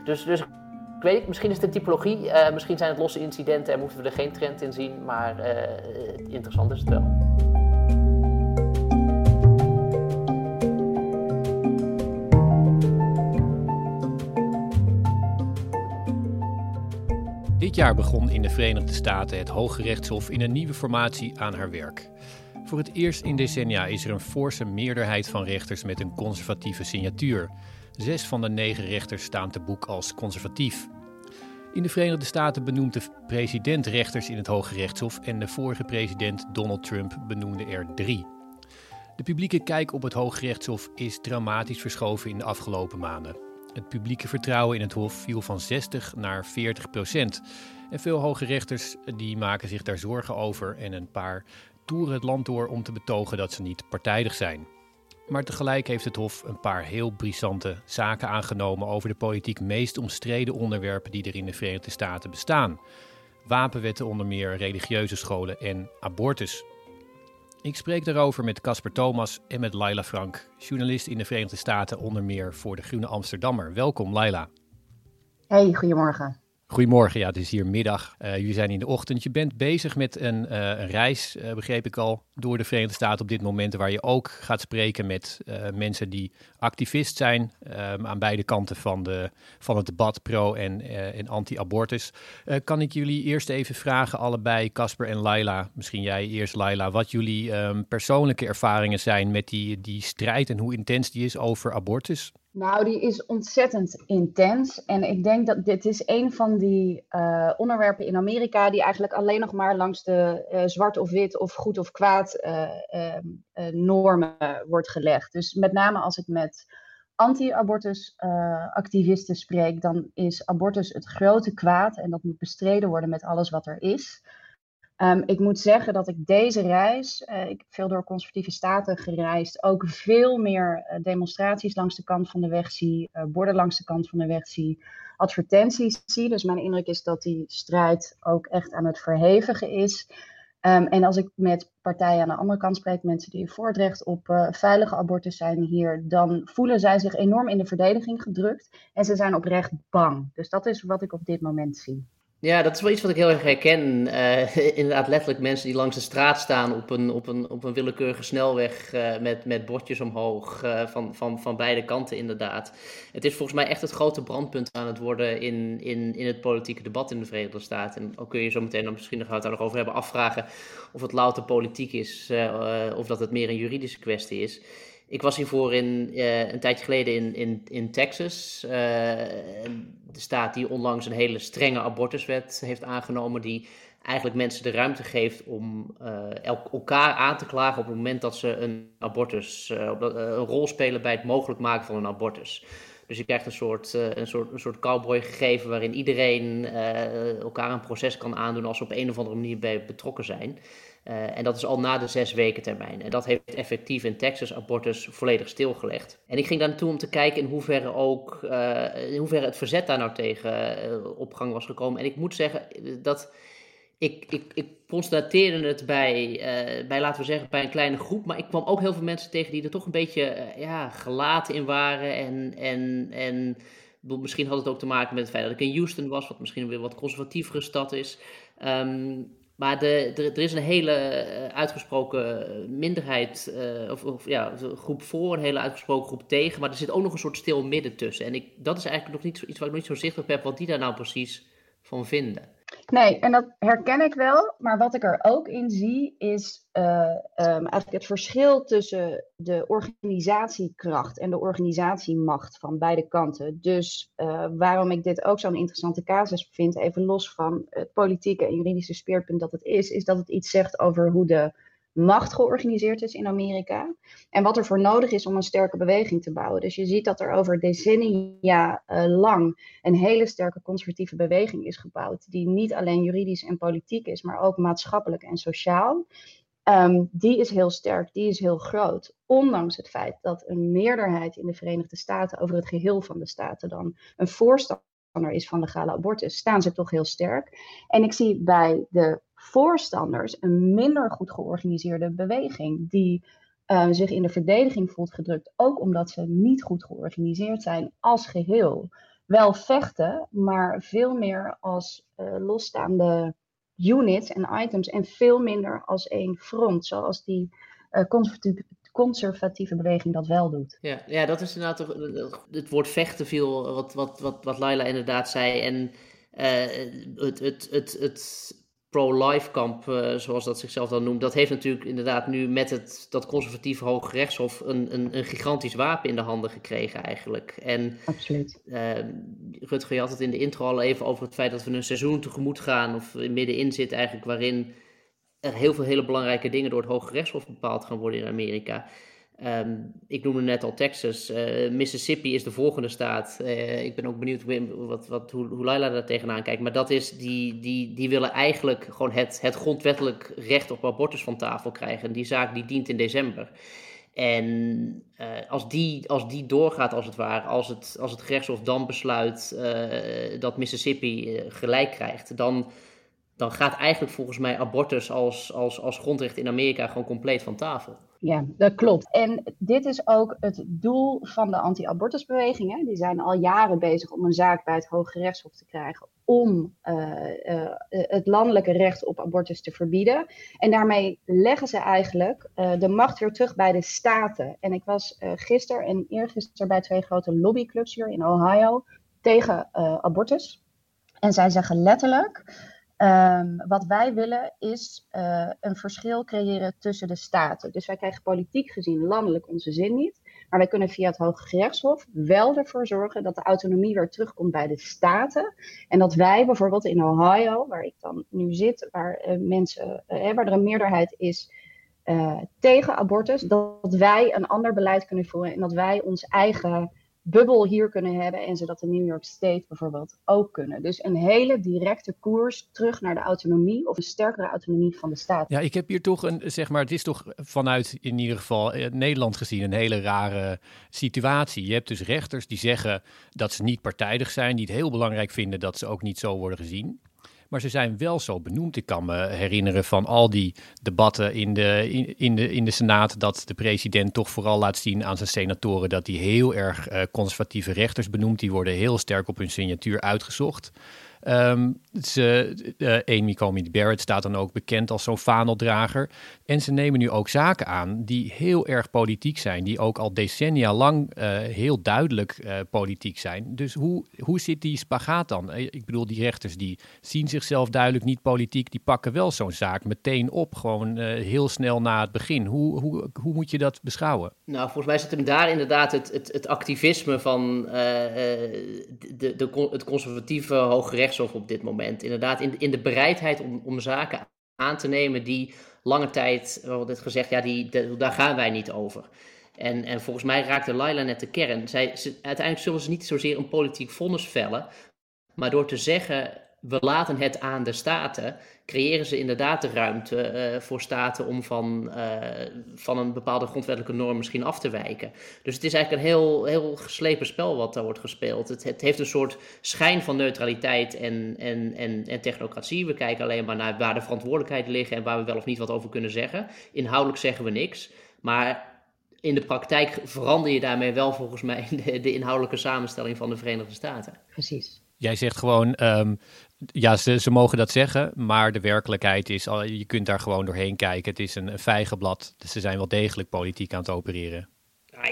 Speaker 6: Dus, dus ik weet misschien is het een typologie, misschien zijn het losse incidenten en moeten we er geen trend in zien, maar interessant is het wel.
Speaker 4: Dit jaar begon in de Verenigde Staten het Hoge Rechtshof in een nieuwe formatie aan haar werk. Voor het eerst in decennia is er een forse meerderheid van rechters met een conservatieve signatuur. Zes van de negen rechters staan te boek als conservatief. In de Verenigde Staten benoemt de president rechters in het Hoge Rechtshof en de vorige president Donald Trump benoemde er drie. De publieke kijk op het Hoge Rechtshof is dramatisch verschoven in de afgelopen maanden. Het publieke vertrouwen in het Hof viel van 60 naar 40 procent. En veel hoge rechters die maken zich daar zorgen over en een paar toeren het land door om te betogen dat ze niet partijdig zijn. Maar tegelijk heeft het Hof een paar heel brisante zaken aangenomen over de politiek meest omstreden onderwerpen die er in de Verenigde Staten bestaan. Wapenwetten onder meer, religieuze scholen en abortus. Ik spreek daarover met Casper Thomas en met Laila Frank, journalist in de Verenigde Staten, onder meer voor de Groene Amsterdammer. Welkom, Laila.
Speaker 9: Hey, goedemorgen.
Speaker 4: Goedemorgen, ja, het is hier middag. Uh, jullie zijn in de ochtend. Je bent bezig met een, uh, een reis, uh, begreep ik al, door de Verenigde Staten op dit moment, waar je ook gaat spreken met mensen die activist zijn um, aan beide kanten van, de, van het debat pro- en, en anti-abortus. kan ik jullie eerst even vragen, allebei, Casper en Laila, misschien jij eerst Laila, wat jullie um, persoonlijke ervaringen zijn met die, die strijd en hoe intens die is over abortus?
Speaker 9: Nou, die is ontzettend intens. En ik denk dat dit is een van die uh, onderwerpen in Amerika die eigenlijk alleen nog maar langs de uh, zwart of wit of goed of kwaad uh, normen wordt gelegd. Dus met name als ik met anti-abortus activisten spreek, dan is abortus het grote kwaad en dat moet bestreden worden met alles wat er is. Um, ik moet zeggen dat ik deze reis, uh, ik heb veel door conservatieve staten gereisd, ook veel meer uh, demonstraties langs de kant van de weg zie, uh, borden langs de kant van de weg zie, advertenties zie. Dus mijn indruk is dat die strijd ook echt aan het verhevigen is. Um, en als ik met partijen aan de andere kant spreek, mensen die voor het recht op veilige abortus zijn hier, dan voelen zij zich enorm in de verdediging gedrukt en ze zijn oprecht bang. Dus dat is wat ik op dit moment zie.
Speaker 6: Ja, dat is wel iets wat ik heel erg herken. Uh, inderdaad, letterlijk mensen die langs de straat staan op een, op een, op een willekeurige snelweg uh, met, met bordjes omhoog uh, van, van, van beide kanten inderdaad. Het is volgens mij echt het grote brandpunt aan het worden in, in, in het politieke debat in de Verenigde Staten. En ook kun je zo meteen dan misschien nog daar nog over hebben afvragen of het louter politiek is of dat het meer een juridische kwestie is. Ik was hiervoor in, uh, een tijdje geleden in, in, in Texas. Uh, de staat die onlangs een hele strenge abortuswet heeft aangenomen. Die eigenlijk mensen de ruimte geeft om uh, elkaar aan te klagen op het moment dat ze een abortus, een rol spelen bij het mogelijk maken van een abortus. Dus je krijgt een soort, een soort, soort cowboy gegeven waarin iedereen elkaar een proces kan aandoen als ze op een of andere manier bij betrokken zijn. Uh, en dat is al na de zes weken termijn. En dat heeft effectief in Texas abortus volledig stilgelegd. En ik ging daar naartoe om te kijken in hoeverre ook uh, in hoeverre het verzet daar nou tegen uh, op gang was gekomen. En ik moet zeggen dat ik, ik, ik constateerde het bij, bij, laten we zeggen, bij een kleine groep. Maar ik kwam ook heel veel mensen tegen die er toch een beetje ja, gelaten in waren. En, en, en misschien had het ook te maken met het feit dat ik in Houston was, wat misschien weer wat conservatievere stad is. Um, maar de, er is een hele eh, uitgesproken minderheid, uh, of, of, ja, groep voor, een hele uitgesproken groep tegen. Maar er zit ook nog een soort stil midden tussen. En ik, dat is eigenlijk nog niet iets waar ik nog niet zo zichtbaar heb, wat die daar nou precies van vinden.
Speaker 9: Nee, en dat herken ik wel. Maar wat ik er ook in zie, is uh, um, eigenlijk het verschil tussen de organisatiekracht en de organisatiemacht van beide kanten. Dus uh, waarom ik dit ook zo'n interessante casus vind, even los van het politieke en juridische speerpunt dat het is, is dat het iets zegt over hoe de macht georganiseerd is in Amerika. En wat er voor nodig is om een sterke beweging te bouwen. Dus je ziet dat er over decennia uh, lang een hele sterke conservatieve beweging is gebouwd. Die niet alleen juridisch en politiek is, maar ook maatschappelijk en sociaal. Um, die is heel sterk, die is heel groot. Ondanks het feit dat een meerderheid in de Verenigde Staten over het geheel van de staten dan een voorstander is van legale abortus, staan ze toch heel sterk. En ik zie bij de voorstanders een minder goed georganiseerde beweging, die uh, zich in de verdediging voelt gedrukt, ook omdat ze niet goed georganiseerd zijn als geheel. Wel vechten, maar veel meer als uh, losstaande units en items en veel minder als één front, zoals die uh, conservatieve, beweging dat wel doet.
Speaker 6: Ja, ja dat is inderdaad het woord vechten viel, wat, wat, wat, wat Laila inderdaad zei. En het, het, het, het pro-life kamp, uh, zoals dat zichzelf dan noemt, dat heeft natuurlijk inderdaad nu met het, dat conservatieve Hoge Rechtshof een, een, een gigantisch wapen in de handen gekregen eigenlijk. En,
Speaker 9: Absoluut.
Speaker 6: Uh, Rutger, je had het in de intro al even over het feit dat we een seizoen tegemoet gaan, of middenin zit eigenlijk, waarin er heel veel hele belangrijke dingen door het Hoge Rechtshof bepaald gaan worden in Amerika. Um, ik noemde net al Texas. Uh, Mississippi is de volgende staat. Uh, ik ben ook benieuwd wat, wat, hoe, hoe Laila daar tegenaan kijkt. Maar dat is, die, die, die willen eigenlijk gewoon het, het grondwettelijk recht op abortus van tafel krijgen. En die zaak die dient in december. En uh, als, die, als die doorgaat, als het ware, als het, als het gerechtshof dan besluit dat Mississippi gelijk krijgt, dan, dan gaat eigenlijk volgens mij abortus als, als, als grondrecht in Amerika gewoon compleet van tafel.
Speaker 9: Ja, dat klopt. En dit is ook het doel van de anti-abortusbewegingen. Die zijn al jaren bezig om een zaak bij het Hoge Rechtshof te krijgen om uh, uh, het landelijke recht op abortus te verbieden. En daarmee leggen ze eigenlijk de macht weer terug bij de staten. En ik was gisteren en eergisteren bij twee grote lobbyclubs hier in Ohio tegen abortus. En zij zeggen letterlijk. Um, wat wij willen is uh, een verschil creëren tussen de staten. Dus wij krijgen politiek gezien landelijk onze zin niet. Maar wij kunnen via het Hoge Gerechtshof wel ervoor zorgen dat de autonomie weer terugkomt bij de staten. En dat wij bijvoorbeeld in Ohio, waar ik dan nu zit, waar uh, mensen, uh, waar er een meerderheid is tegen abortus, dat wij een ander beleid kunnen voeren en dat wij ons eigen bubbel hier kunnen hebben en ze dat de New York State bijvoorbeeld ook kunnen. Dus een hele directe koers terug naar de autonomie of een sterkere autonomie van de staat.
Speaker 4: Ja, ik heb hier toch een, zeg maar, het is toch vanuit in ieder geval eh, Nederland gezien een hele rare situatie. Je hebt dus rechters die zeggen dat ze niet partijdig zijn, die het heel belangrijk vinden dat ze ook niet zo worden gezien. Maar ze zijn wel zo benoemd. Ik kan me herinneren van al die debatten in de, in, de, in de Senaat. dat de president toch vooral laat zien aan zijn senatoren. dat hij heel erg uh, conservatieve rechters benoemt. Die worden heel sterk op hun signatuur uitgezocht. Um, ze, uh, Amy Comey Barrett staat dan ook bekend als zo'n vaandeldrager. En ze nemen nu ook zaken aan die heel erg politiek zijn, die ook al decennia lang uh, heel duidelijk uh, politiek zijn. Dus hoe, hoe zit die spagaat dan? Ik bedoel, die rechters die zien zichzelf duidelijk niet politiek, die pakken wel zo'n zaak meteen op, gewoon heel snel na het begin. Hoe, hoe, hoe moet je dat beschouwen?
Speaker 6: Nou, volgens mij zit hem daar inderdaad het, het, het activisme van de, de, het conservatieve Hoge Op dit moment. Inderdaad, in, in de bereidheid om, om zaken aan te nemen die lange tijd, we hadden gezegd, ja, die, daar gaan wij niet over. En, en volgens mij raakte Laila net de kern. Zij, uiteindelijk zullen ze niet zozeer een politiek vonnis vellen, maar door te zeggen, we laten het aan de staten, creëren ze inderdaad de ruimte uh, voor staten om van, uh, van een bepaalde grondwettelijke norm misschien af te wijken. Dus het is eigenlijk een heel, heel geslepen spel wat daar wordt gespeeld. Het, het heeft een soort schijn van neutraliteit en, en, en, en technocratie. We kijken alleen maar naar waar de verantwoordelijkheid ligt en waar we wel of niet wat over kunnen zeggen. Inhoudelijk zeggen we niks. Maar in de praktijk verander je daarmee wel volgens mij de, de inhoudelijke samenstelling van de Verenigde Staten.
Speaker 9: Precies.
Speaker 4: Jij zegt gewoon, um, ja, ze, mogen dat zeggen, maar de werkelijkheid is, je kunt daar gewoon doorheen kijken. Het is een, een vijgenblad, dus ze zijn wel degelijk politiek aan het opereren.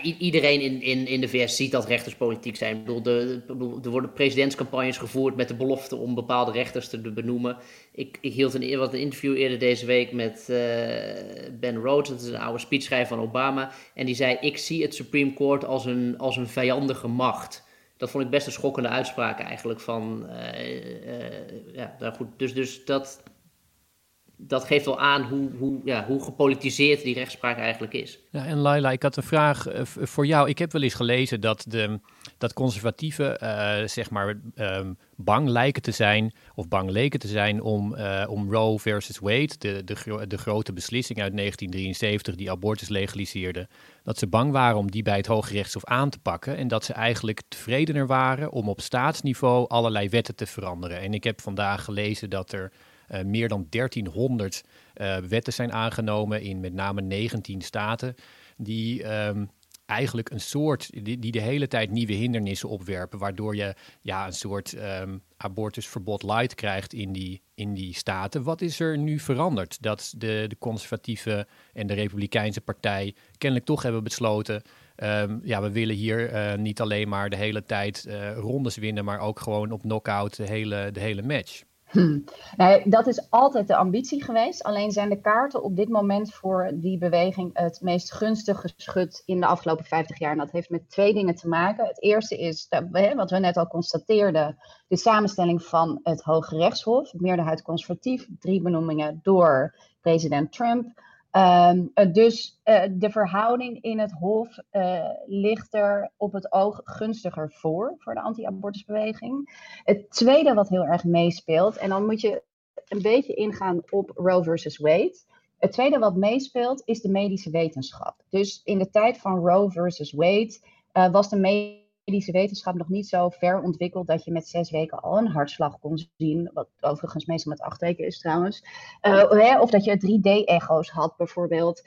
Speaker 6: Iedereen in, in, in de VS ziet dat rechters politiek zijn. Ik bedoel, de, er worden presidentscampagnes gevoerd met de belofte om bepaalde rechters te benoemen. Ik, ik hield een, wat een interview eerder deze week met uh, Ben Rhodes, dat is een oude speechschrijver van Obama. En die zei, ik zie het Supreme Court als een, als een vijandige macht dat vond ik best een schokkende uitspraak eigenlijk van, uh, uh, ja, nou goed, dus, dus dat, dat geeft wel aan hoe, hoe, ja, hoe gepolitiseerd die rechtspraak eigenlijk is.
Speaker 4: Ja, en Laila, ik had een vraag eh, voor jou. Ik heb wel eens gelezen dat, de, dat conservatieven uh, zeg maar um, bang lijken te zijn, of bang leken te zijn om, uh, om Roe versus Wade, de, de, de grote beslissing uit 1973 die abortus legaliseerde, dat ze bang waren om die bij het Hoge Rechtshof aan te pakken en dat ze eigenlijk tevredener waren om op staatsniveau allerlei wetten te veranderen. En ik heb vandaag gelezen dat er uh, meer dan 1300 uh, wetten zijn aangenomen in met name 19 staten, die um, eigenlijk een soort, die, die, de hele tijd nieuwe hindernissen opwerpen, waardoor je ja, een soort um, abortusverbod light krijgt in die, in die staten. Wat is er nu veranderd? Dat de, de conservatieve en de republikeinse partij kennelijk toch hebben besloten, um, ja, we willen hier uh, niet alleen maar de hele tijd rondes winnen, maar ook gewoon op knockout de hele, de hele match.
Speaker 9: Hm. Nee, dat is altijd de ambitie geweest. Alleen zijn de kaarten op dit moment voor die beweging het meest gunstig geschud in de afgelopen 50 jaar. En dat heeft met twee dingen te maken. Het eerste is, wat we net al constateerden, de samenstelling van het Hoge Rechtshof. Meerderheid conservatief, drie benoemingen door president Trump. Um, dus uh, de verhouding in het Hof uh, ligt er op het oog gunstiger voor, voor de anti-abortusbeweging. Het tweede wat heel erg meespeelt, en dan moet je een beetje ingaan op Roe versus Wade. Het tweede wat meespeelt is de medische wetenschap. Dus in de tijd van Roe versus Wade was de medische medische wetenschap nog niet zo ver ontwikkeld dat je met zes weken al een hartslag kon zien. Wat overigens meestal met acht weken is trouwens. Uh, of dat je 3D-echo's had bijvoorbeeld.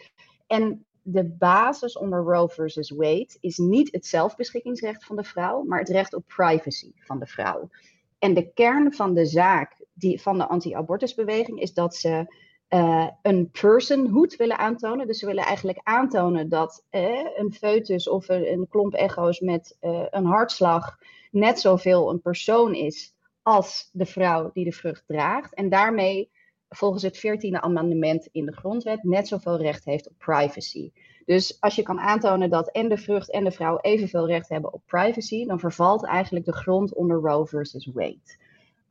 Speaker 9: En de basis onder Roe versus Wade is niet het zelfbeschikkingsrecht van de vrouw, maar het recht op privacy van de vrouw. En de kern van de zaak die, van de anti-abortusbeweging is dat ze uh, een personhood willen aantonen. Dus ze willen eigenlijk aantonen dat uh, een foetus of een, klomp echo's met uh, een hartslag net zoveel een persoon is als de vrouw die de vrucht draagt. En daarmee, volgens het 14e amendement in de grondwet, net zoveel recht heeft op privacy. Dus als je kan aantonen dat en de vrucht en de vrouw evenveel recht hebben op privacy, dan vervalt eigenlijk de grond onder Roe versus Wade.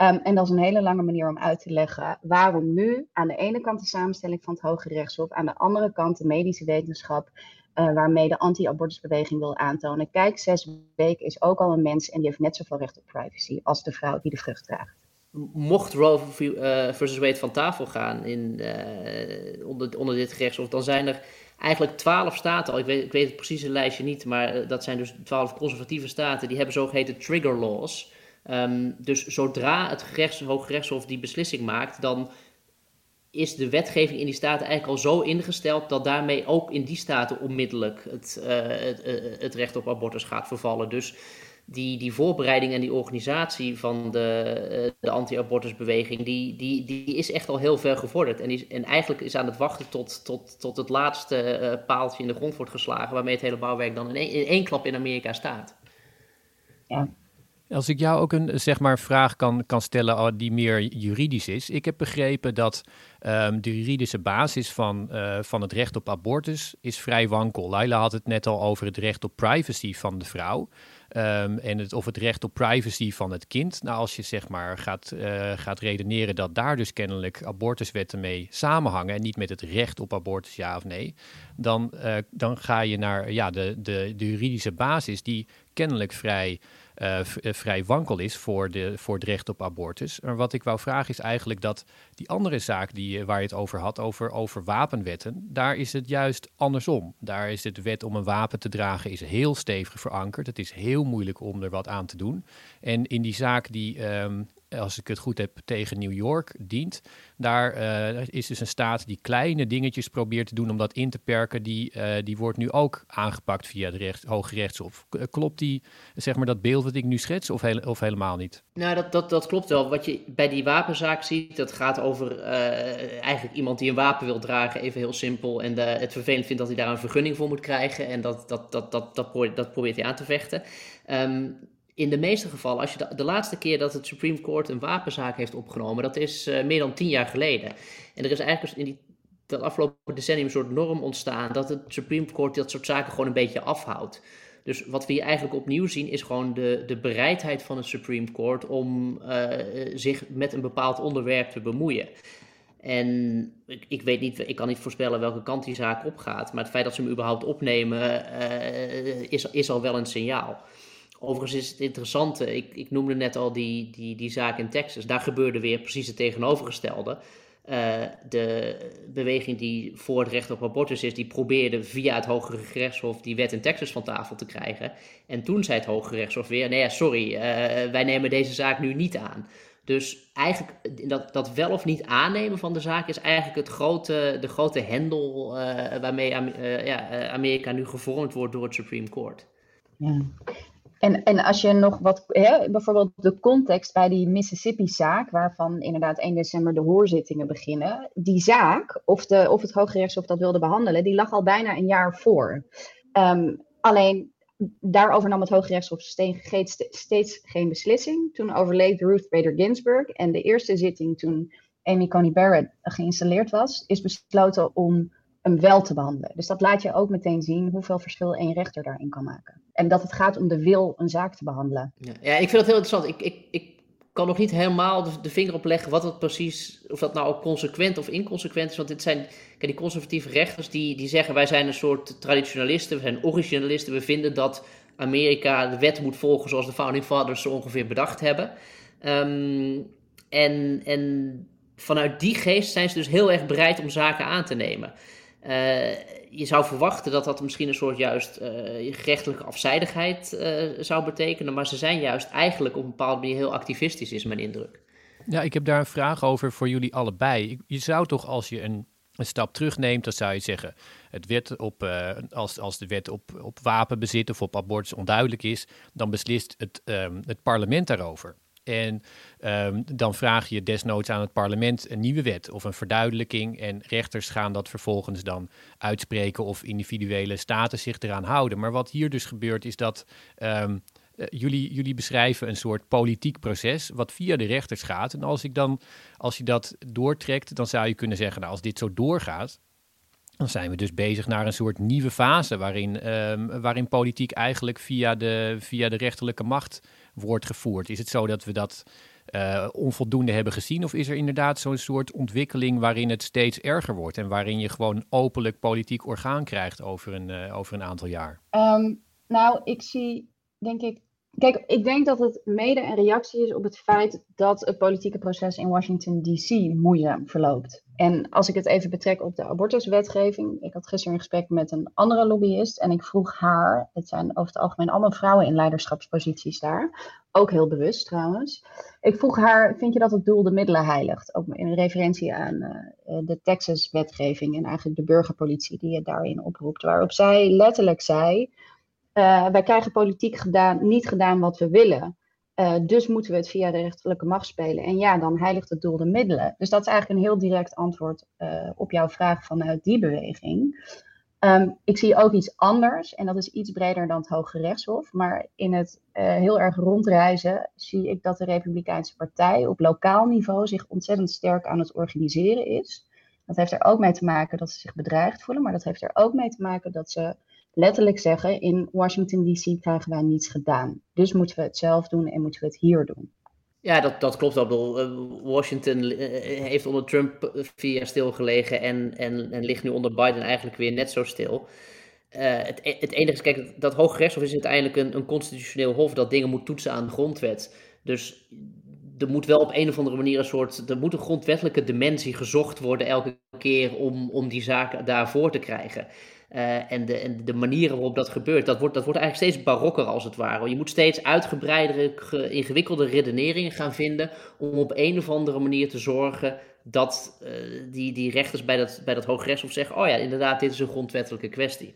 Speaker 9: Um, en dat is een hele lange manier om uit te leggen waarom nu aan de ene kant de samenstelling van het Hoge Rechtshof, aan de andere kant de medische wetenschap, uh, waarmee de anti-abortusbeweging wil aantonen. Kijk, zes weken is ook al een mens en die heeft net zoveel recht op privacy als de vrouw die de vrucht draagt.
Speaker 6: Mocht Roe uh, versus Wade van tafel gaan in, uh, onder, onder dit gerechtshof, dan zijn er eigenlijk twaalf staten al. Ik weet, ik weet het precieze lijstje niet, maar dat zijn dus twaalf conservatieve staten. Die hebben zogeheten trigger laws. Um, dus zodra het gerechts, Hooggerechtshof die beslissing maakt, dan is de wetgeving in die staten eigenlijk al zo ingesteld dat daarmee ook in die staten onmiddellijk het, uh, het, uh, het, recht op abortus gaat vervallen. Dus die, die voorbereiding en die organisatie van de, uh, de anti-abortusbeweging, die, die, die is echt al heel ver gevorderd. En, en eigenlijk is aan het wachten tot, tot, tot het laatste paaltje in de grond wordt geslagen, waarmee het hele bouwwerk dan in één, in één klap in Amerika staat.
Speaker 9: Ja.
Speaker 4: Als ik jou ook een zeg maar, vraag kan, kan stellen oh, die meer juridisch is. Ik heb begrepen dat um, de juridische basis van, uh, van het recht op abortus is vrij wankel. Laila had het net al over het recht op privacy van de vrouw. Um, en het, of het recht op privacy van het kind. Nou, als je zeg maar gaat, uh, gaat redeneren dat daar dus kennelijk abortuswetten mee samenhangen en niet met het recht op abortus, ja of nee, dan, uh, dan ga je naar ja, de, de juridische basis die kennelijk vrij uh, vrij wankel is voor, de, voor het recht op abortus. Maar wat ik wou vragen is eigenlijk dat die andere zaak die, waar je het over had, over, over wapenwetten, daar is het juist andersom. Daar is het wet om een wapen te dragen is heel stevig verankerd. Het is heel moeilijk om er wat aan te doen. En in die zaak die, um, als ik het goed heb, tegen New York dient, daar uh, is dus een staat die kleine dingetjes probeert te doen om dat in te perken. Die, uh, die wordt nu ook aangepakt via het recht, Hoge Rechtshof. Klopt die, zeg maar, dat beeld wat ik nu schets of, of helemaal niet?
Speaker 6: Nou, dat, dat, dat klopt wel. Wat je bij die wapenzaak ziet, dat gaat over eigenlijk iemand die een wapen wil dragen, even heel simpel. En het vervelend vindt dat hij daar een vergunning voor moet krijgen. En dat, dat, dat, dat, dat, probeert, dat probeert hij aan te vechten. Um, in de meeste gevallen, als je de, laatste keer dat het Supreme Court een wapenzaak heeft opgenomen, dat is uh, meer dan tien jaar geleden. En er is eigenlijk in die, dat afgelopen decennium een soort norm ontstaan dat het Supreme Court dat soort zaken gewoon een beetje afhoudt. Dus wat we hier eigenlijk opnieuw zien is gewoon de, de bereidheid van het Supreme Court om uh, zich met een bepaald onderwerp te bemoeien. En ik, ik, weet niet, ik kan niet voorspellen welke kant die zaak opgaat. Maar het feit dat ze hem überhaupt opnemen, is, is al wel een signaal. Overigens is het interessante, ik, ik noemde net al die, die, die zaak in Texas. Daar gebeurde weer precies het tegenovergestelde. Uh, de beweging die voor het recht op abortus is, die probeerde via het Hogere Gerechtshof die wet in Texas van tafel te krijgen. En toen zei het Hogere Gerechtshof weer: nee, sorry, uh, wij nemen deze zaak nu niet aan. Dus eigenlijk dat, dat wel of niet aannemen van de zaak is eigenlijk het grote, de grote hendel uh, waarmee ja, Amerika nu gevormd wordt door het Supreme Court.
Speaker 9: Ja. En, en als je nog wat, hè, bijvoorbeeld de context bij die Mississippi-zaak, waarvan inderdaad 1 december de hoorzittingen beginnen, die zaak, of, de, of het Hooggerechtshof dat wilde behandelen, die lag al bijna een jaar voor. Um, alleen daarover nam het Hooggerechtshof steeds, steeds geen beslissing. Toen overleed Ruth Bader Ginsburg en de eerste zitting toen Amy Coney Barrett geïnstalleerd was, is besloten om hem wel te behandelen. Dus dat laat je ook meteen zien hoeveel verschil één rechter daarin kan maken. En dat het gaat om de wil een zaak te behandelen.
Speaker 6: Ja, ik vind dat heel interessant. Ik, ik, ik kan nog niet helemaal de, vinger op leggen wat het precies, of dat nou ook consequent of inconsequent is. Want dit zijn, die conservatieve rechters die, die zeggen wij zijn een soort traditionalisten, we zijn originalisten, we vinden dat Amerika de wet moet volgen zoals de Founding Fathers zo ongeveer bedacht hebben. Um, en, en vanuit die geest zijn ze dus heel erg bereid om zaken aan te nemen. Uh, je zou verwachten dat dat misschien een soort juist uh, gerechtelijke afzijdigheid uh, zou betekenen, maar ze zijn juist eigenlijk op een bepaalde manier heel activistisch, is mijn indruk.
Speaker 4: Ja, ik heb daar een vraag over voor jullie allebei. Je zou toch als je een, een stap terugneemt, dan zou je zeggen, het wet op, als, als de wet op, op wapenbezit of op abortus onduidelijk is, dan beslist het, um, het parlement daarover. En um, dan vraag je desnoods aan het parlement een nieuwe wet of een verduidelijking. En rechters gaan dat vervolgens dan uitspreken of individuele staten zich eraan houden. Maar wat hier dus gebeurt is dat. Um, jullie, jullie beschrijven een soort politiek proces wat via de rechters gaat. En als, ik dan, als je dat doortrekt, dan zou je kunnen zeggen, nou, als dit zo doorgaat, dan zijn we dus bezig naar een soort nieuwe fase waarin, um, waarin politiek eigenlijk via de, via de rechterlijke macht wordt gevoerd. Is het zo dat we dat uh, onvoldoende hebben gezien? Of is er inderdaad zo'n soort ontwikkeling waarin het steeds erger wordt en waarin je gewoon openlijk politiek orgaan krijgt over een, uh, over een aantal jaar?
Speaker 9: Um, nou, ik zie denk ik Kijk, ik denk dat het mede een reactie is op het feit dat het politieke proces in Washington DC moeizaam verloopt. En als ik het even betrek op de abortuswetgeving. Ik had gisteren een gesprek met een andere lobbyist en ik vroeg haar, het zijn over het algemeen allemaal vrouwen in leiderschapsposities daar, ook heel bewust trouwens. Ik vroeg haar, vind je dat het doel de middelen heiligt? Ook in referentie aan uh, de Texas-wetgeving en eigenlijk de burgerpolitie die je daarin oproept. Waarop zij letterlijk zei, uh, wij krijgen politiek gedaan, niet gedaan wat we willen. Uh, dus moeten we het via de rechterlijke macht spelen. En ja, dan heiligt het doel de middelen. Dus dat is eigenlijk een heel direct antwoord uh, op jouw vraag vanuit die beweging. Um, ik zie ook iets anders, en dat is iets breder dan het Hoge Rechtshof. Maar in het heel erg rondreizen zie ik dat de Republikeinse Partij op lokaal niveau zich ontzettend sterk aan het organiseren is. Dat heeft er ook mee te maken dat ze zich bedreigd voelen, maar dat heeft er ook mee te maken dat ze letterlijk zeggen: in Washington DC krijgen wij niets gedaan. Dus moeten we het zelf doen en moeten we het hier doen.
Speaker 6: Ja, dat, dat klopt wel. Eh, Washington eh, heeft onder Trump vier jaar stilgelegen en, en, en ligt nu onder Biden eigenlijk weer net zo stil. Het, e-, het enige is, kijk, dat Hooggerechtshof is uiteindelijk een, een constitutioneel hof dat dingen moet toetsen aan de grondwet. Dus er moet wel op een of andere manier een soort, er moet een grondwettelijke dimensie gezocht worden elke keer om, om die zaak daarvoor te krijgen. Uh, en, de, en de manieren waarop dat gebeurt, dat wordt, dat wordt eigenlijk steeds barokker als het ware. Je moet steeds uitgebreidere, ingewikkelde redeneringen gaan vinden om op een of andere manier te zorgen dat uh, die, die rechters bij dat, bij dat zeggen, oh ja, inderdaad, dit is een grondwettelijke kwestie.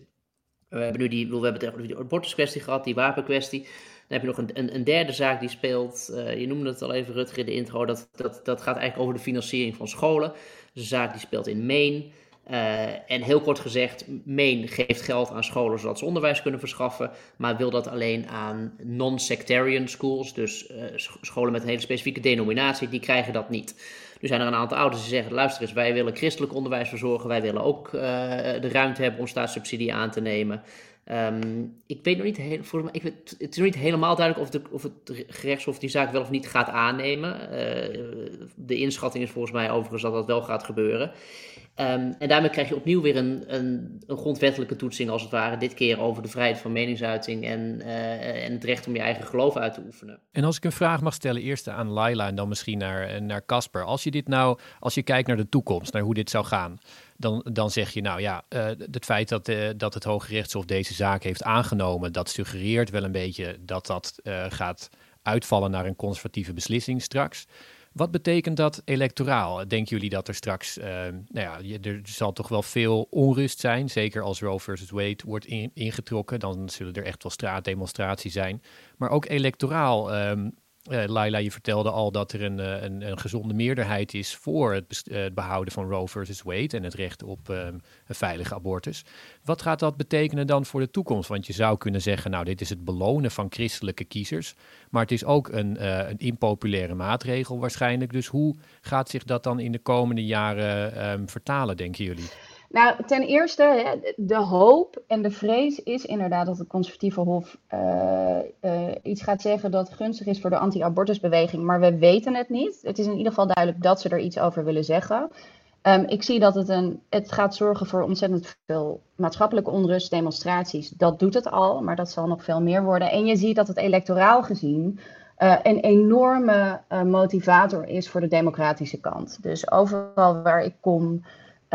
Speaker 6: We hebben nu die, we hebben de abortuskwestie gehad, die wapenkwestie. Dan heb je nog een, een, derde zaak die speelt, uh, je noemde het al even Rutger in de intro, dat, dat, dat gaat eigenlijk over de financiering van scholen. Dus een zaak die speelt in Maine. Uh, en heel kort gezegd, Maine geeft geld aan scholen zodat ze onderwijs kunnen verschaffen, maar wil dat alleen aan non-sectarian schools, dus uh, scholen met een hele specifieke denominatie, die krijgen dat niet. Nu zijn er een aantal ouders die zeggen, luister eens, wij willen christelijk onderwijs verzorgen, wij willen ook uh, de ruimte hebben om staatssubsidie aan te nemen. Ehm, ik weet nog niet, heel, ik weet, het is nog niet helemaal duidelijk of, de, of het gerechtshof die zaak wel of niet gaat aannemen. Uh, de inschatting is volgens mij overigens dat dat wel gaat gebeuren. Um, en daarmee krijg je opnieuw weer een, een, een, grondwettelijke toetsing, als het ware. Dit keer over de vrijheid van meningsuiting en, uh, en het recht om je eigen geloof uit te oefenen.
Speaker 4: En als ik een vraag mag stellen, eerst aan Laila en dan misschien naar Casper. als je dit nou, als je kijkt naar de toekomst, naar hoe dit zou gaan dan, dan zeg je nou ja, uh, het feit dat, uh, dat het Hoge Rechtshof deze zaak heeft aangenomen, dat suggereert wel een beetje dat dat uh, gaat uitvallen naar een conservatieve beslissing straks. Wat betekent dat electoraal? Denken jullie dat er straks, nou ja, er zal toch wel veel onrust zijn, zeker als Roe versus Wade wordt in, ingetrokken, dan zullen er echt wel straatdemonstraties zijn. Maar ook electoraal, um, uh, Laila, je vertelde al dat er een, eh, een, een gezonde meerderheid is voor het, uh, het, behouden van Roe versus Wade en het recht op um, een veilige abortus. Wat gaat dat betekenen dan voor de toekomst? Want je zou kunnen zeggen, nou, dit is het belonen van christelijke kiezers, maar het is ook een, een impopulaire maatregel waarschijnlijk. Dus hoe gaat zich dat dan in de komende jaren um, vertalen, denken jullie?
Speaker 9: Nou, ten eerste, de hoop en de vrees is inderdaad dat het conservatieve hof uh, uh, iets gaat zeggen dat gunstig is voor de anti-abortusbeweging, maar we weten het niet. Het is in ieder geval duidelijk dat ze er iets over willen zeggen. Um, ik zie dat het, een, het gaat zorgen voor ontzettend veel maatschappelijke onrust, demonstraties. Dat doet het al, maar dat zal nog veel meer worden. En je ziet dat het electoraal gezien uh, een enorme motivator is voor de democratische kant. Dus overal waar ik kom.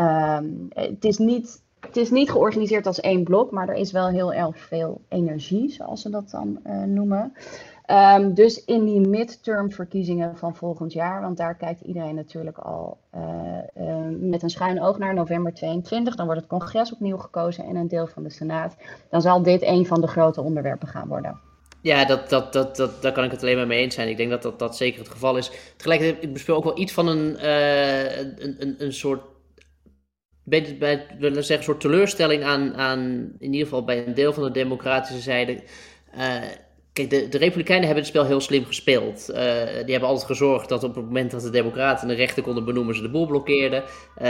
Speaker 9: Um, het, is niet, het is niet georganiseerd als één blok, maar er is wel heel erg veel energie, zoals ze dat dan uh, noemen. Um, dus in die midterm verkiezingen van volgend jaar, want daar kijkt iedereen natuurlijk al uh, uh, met een schuin oog naar november 22. Dan wordt het congres opnieuw gekozen en een deel van de Senaat. Dan zal dit een van de grote onderwerpen gaan worden.
Speaker 6: Ja, dat, dat, dat, dat, daar kan ik het alleen maar mee eens zijn. Ik denk dat dat, dat zeker het geval is. Tegelijkertijd, ik bespeel ook wel iets van een, een, een, een soort bij, bij willen zeggen, een soort teleurstelling aan, aan, in ieder geval bij een deel van de democratische zijde. Uh, kijk, de, de Republikeinen hebben het spel heel slim gespeeld. Uh, die hebben altijd gezorgd dat op het moment dat de Democraten de rechter konden benoemen, ze de boel blokkeerden. Uh,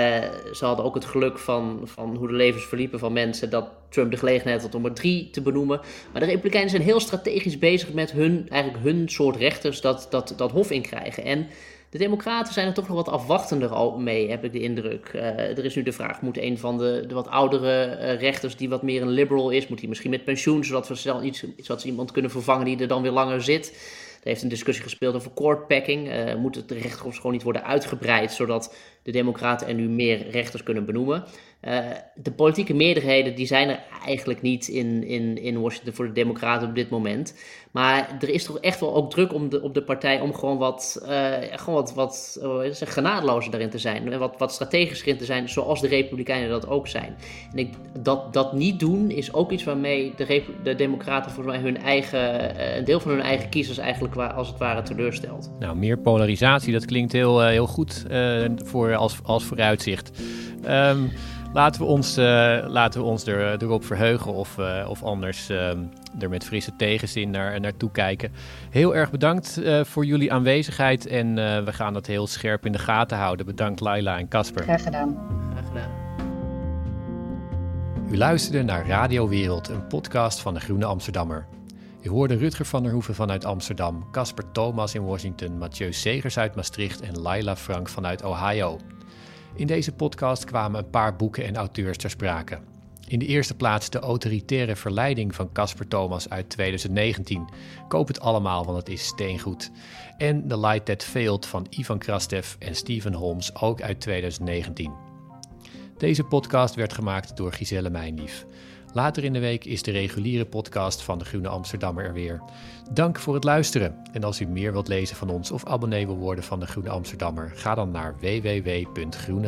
Speaker 6: ze hadden ook het geluk van, van hoe de levens verliepen van mensen, dat Trump de gelegenheid had om er drie te benoemen. Maar de Republikeinen zijn heel strategisch bezig met hun, eigenlijk hun soort rechters dat, dat, dat hof inkrijgen. En de Democraten zijn er toch nog wat afwachtender al mee, heb ik de indruk. Uh, er is nu de vraag: moet een van de, de wat oudere uh, rechters, die wat meer een liberal is, moet hij misschien met pensioen, zodat we snel iets, zodat ze iemand kunnen vervangen die er dan weer langer zit? Er heeft een discussie gespeeld over courtpacking. Uh, moet het rechtshof gewoon niet worden uitgebreid, zodat de Democraten er nu meer rechters kunnen benoemen? Uh, de politieke meerderheden die zijn er eigenlijk niet in, in, in Washington voor de Democraten op dit moment. Maar er is toch echt wel ook druk om de, op de partij om gewoon wat, uh, gewoon wat, wat uh, genadelozer daarin te zijn. En wat, wat strategischer in te zijn, zoals de Republikeinen dat ook zijn. En ik, dat, dat niet doen is ook iets waarmee de, de Democraten volgens mij hun eigen, een deel van hun eigen kiezers eigenlijk als het ware teleurstelt.
Speaker 4: Nou, meer polarisatie, dat klinkt heel, heel goed voor, als, als vooruitzicht. Um, Laten we ons, uh, laten we ons er, erop verheugen of, uh, of anders uh, er met frisse tegenzin naar, naartoe kijken. Heel erg bedankt voor jullie aanwezigheid en we gaan dat heel scherp in de gaten houden. Bedankt Laila en Casper.
Speaker 9: Graag gedaan.
Speaker 6: Graag gedaan.
Speaker 4: U luisterde naar Radio Wereld, een podcast van de Groene Amsterdammer. U hoorde Rutger van der Hoeven vanuit Amsterdam, Casper Thomas in Washington, Mathieu Segers uit Maastricht en Laila Frank vanuit Ohio. In deze podcast kwamen een paar boeken en auteurs ter sprake. In de eerste plaats de autoritaire verleiding van Casper Thomas uit 2019. Koop het allemaal, want het is steengoed. En The Light That Failed van Ivan Krastev en Stephen Holmes, ook uit 2019. Deze podcast werd gemaakt door Giselle Mijnlief. Later in de week is de reguliere podcast van de Groene Amsterdammer er weer. Dank voor het luisteren. En als u meer wilt lezen van ons of abonnee wil worden van de Groene Amsterdammer, ga dan naar www.groene.nl.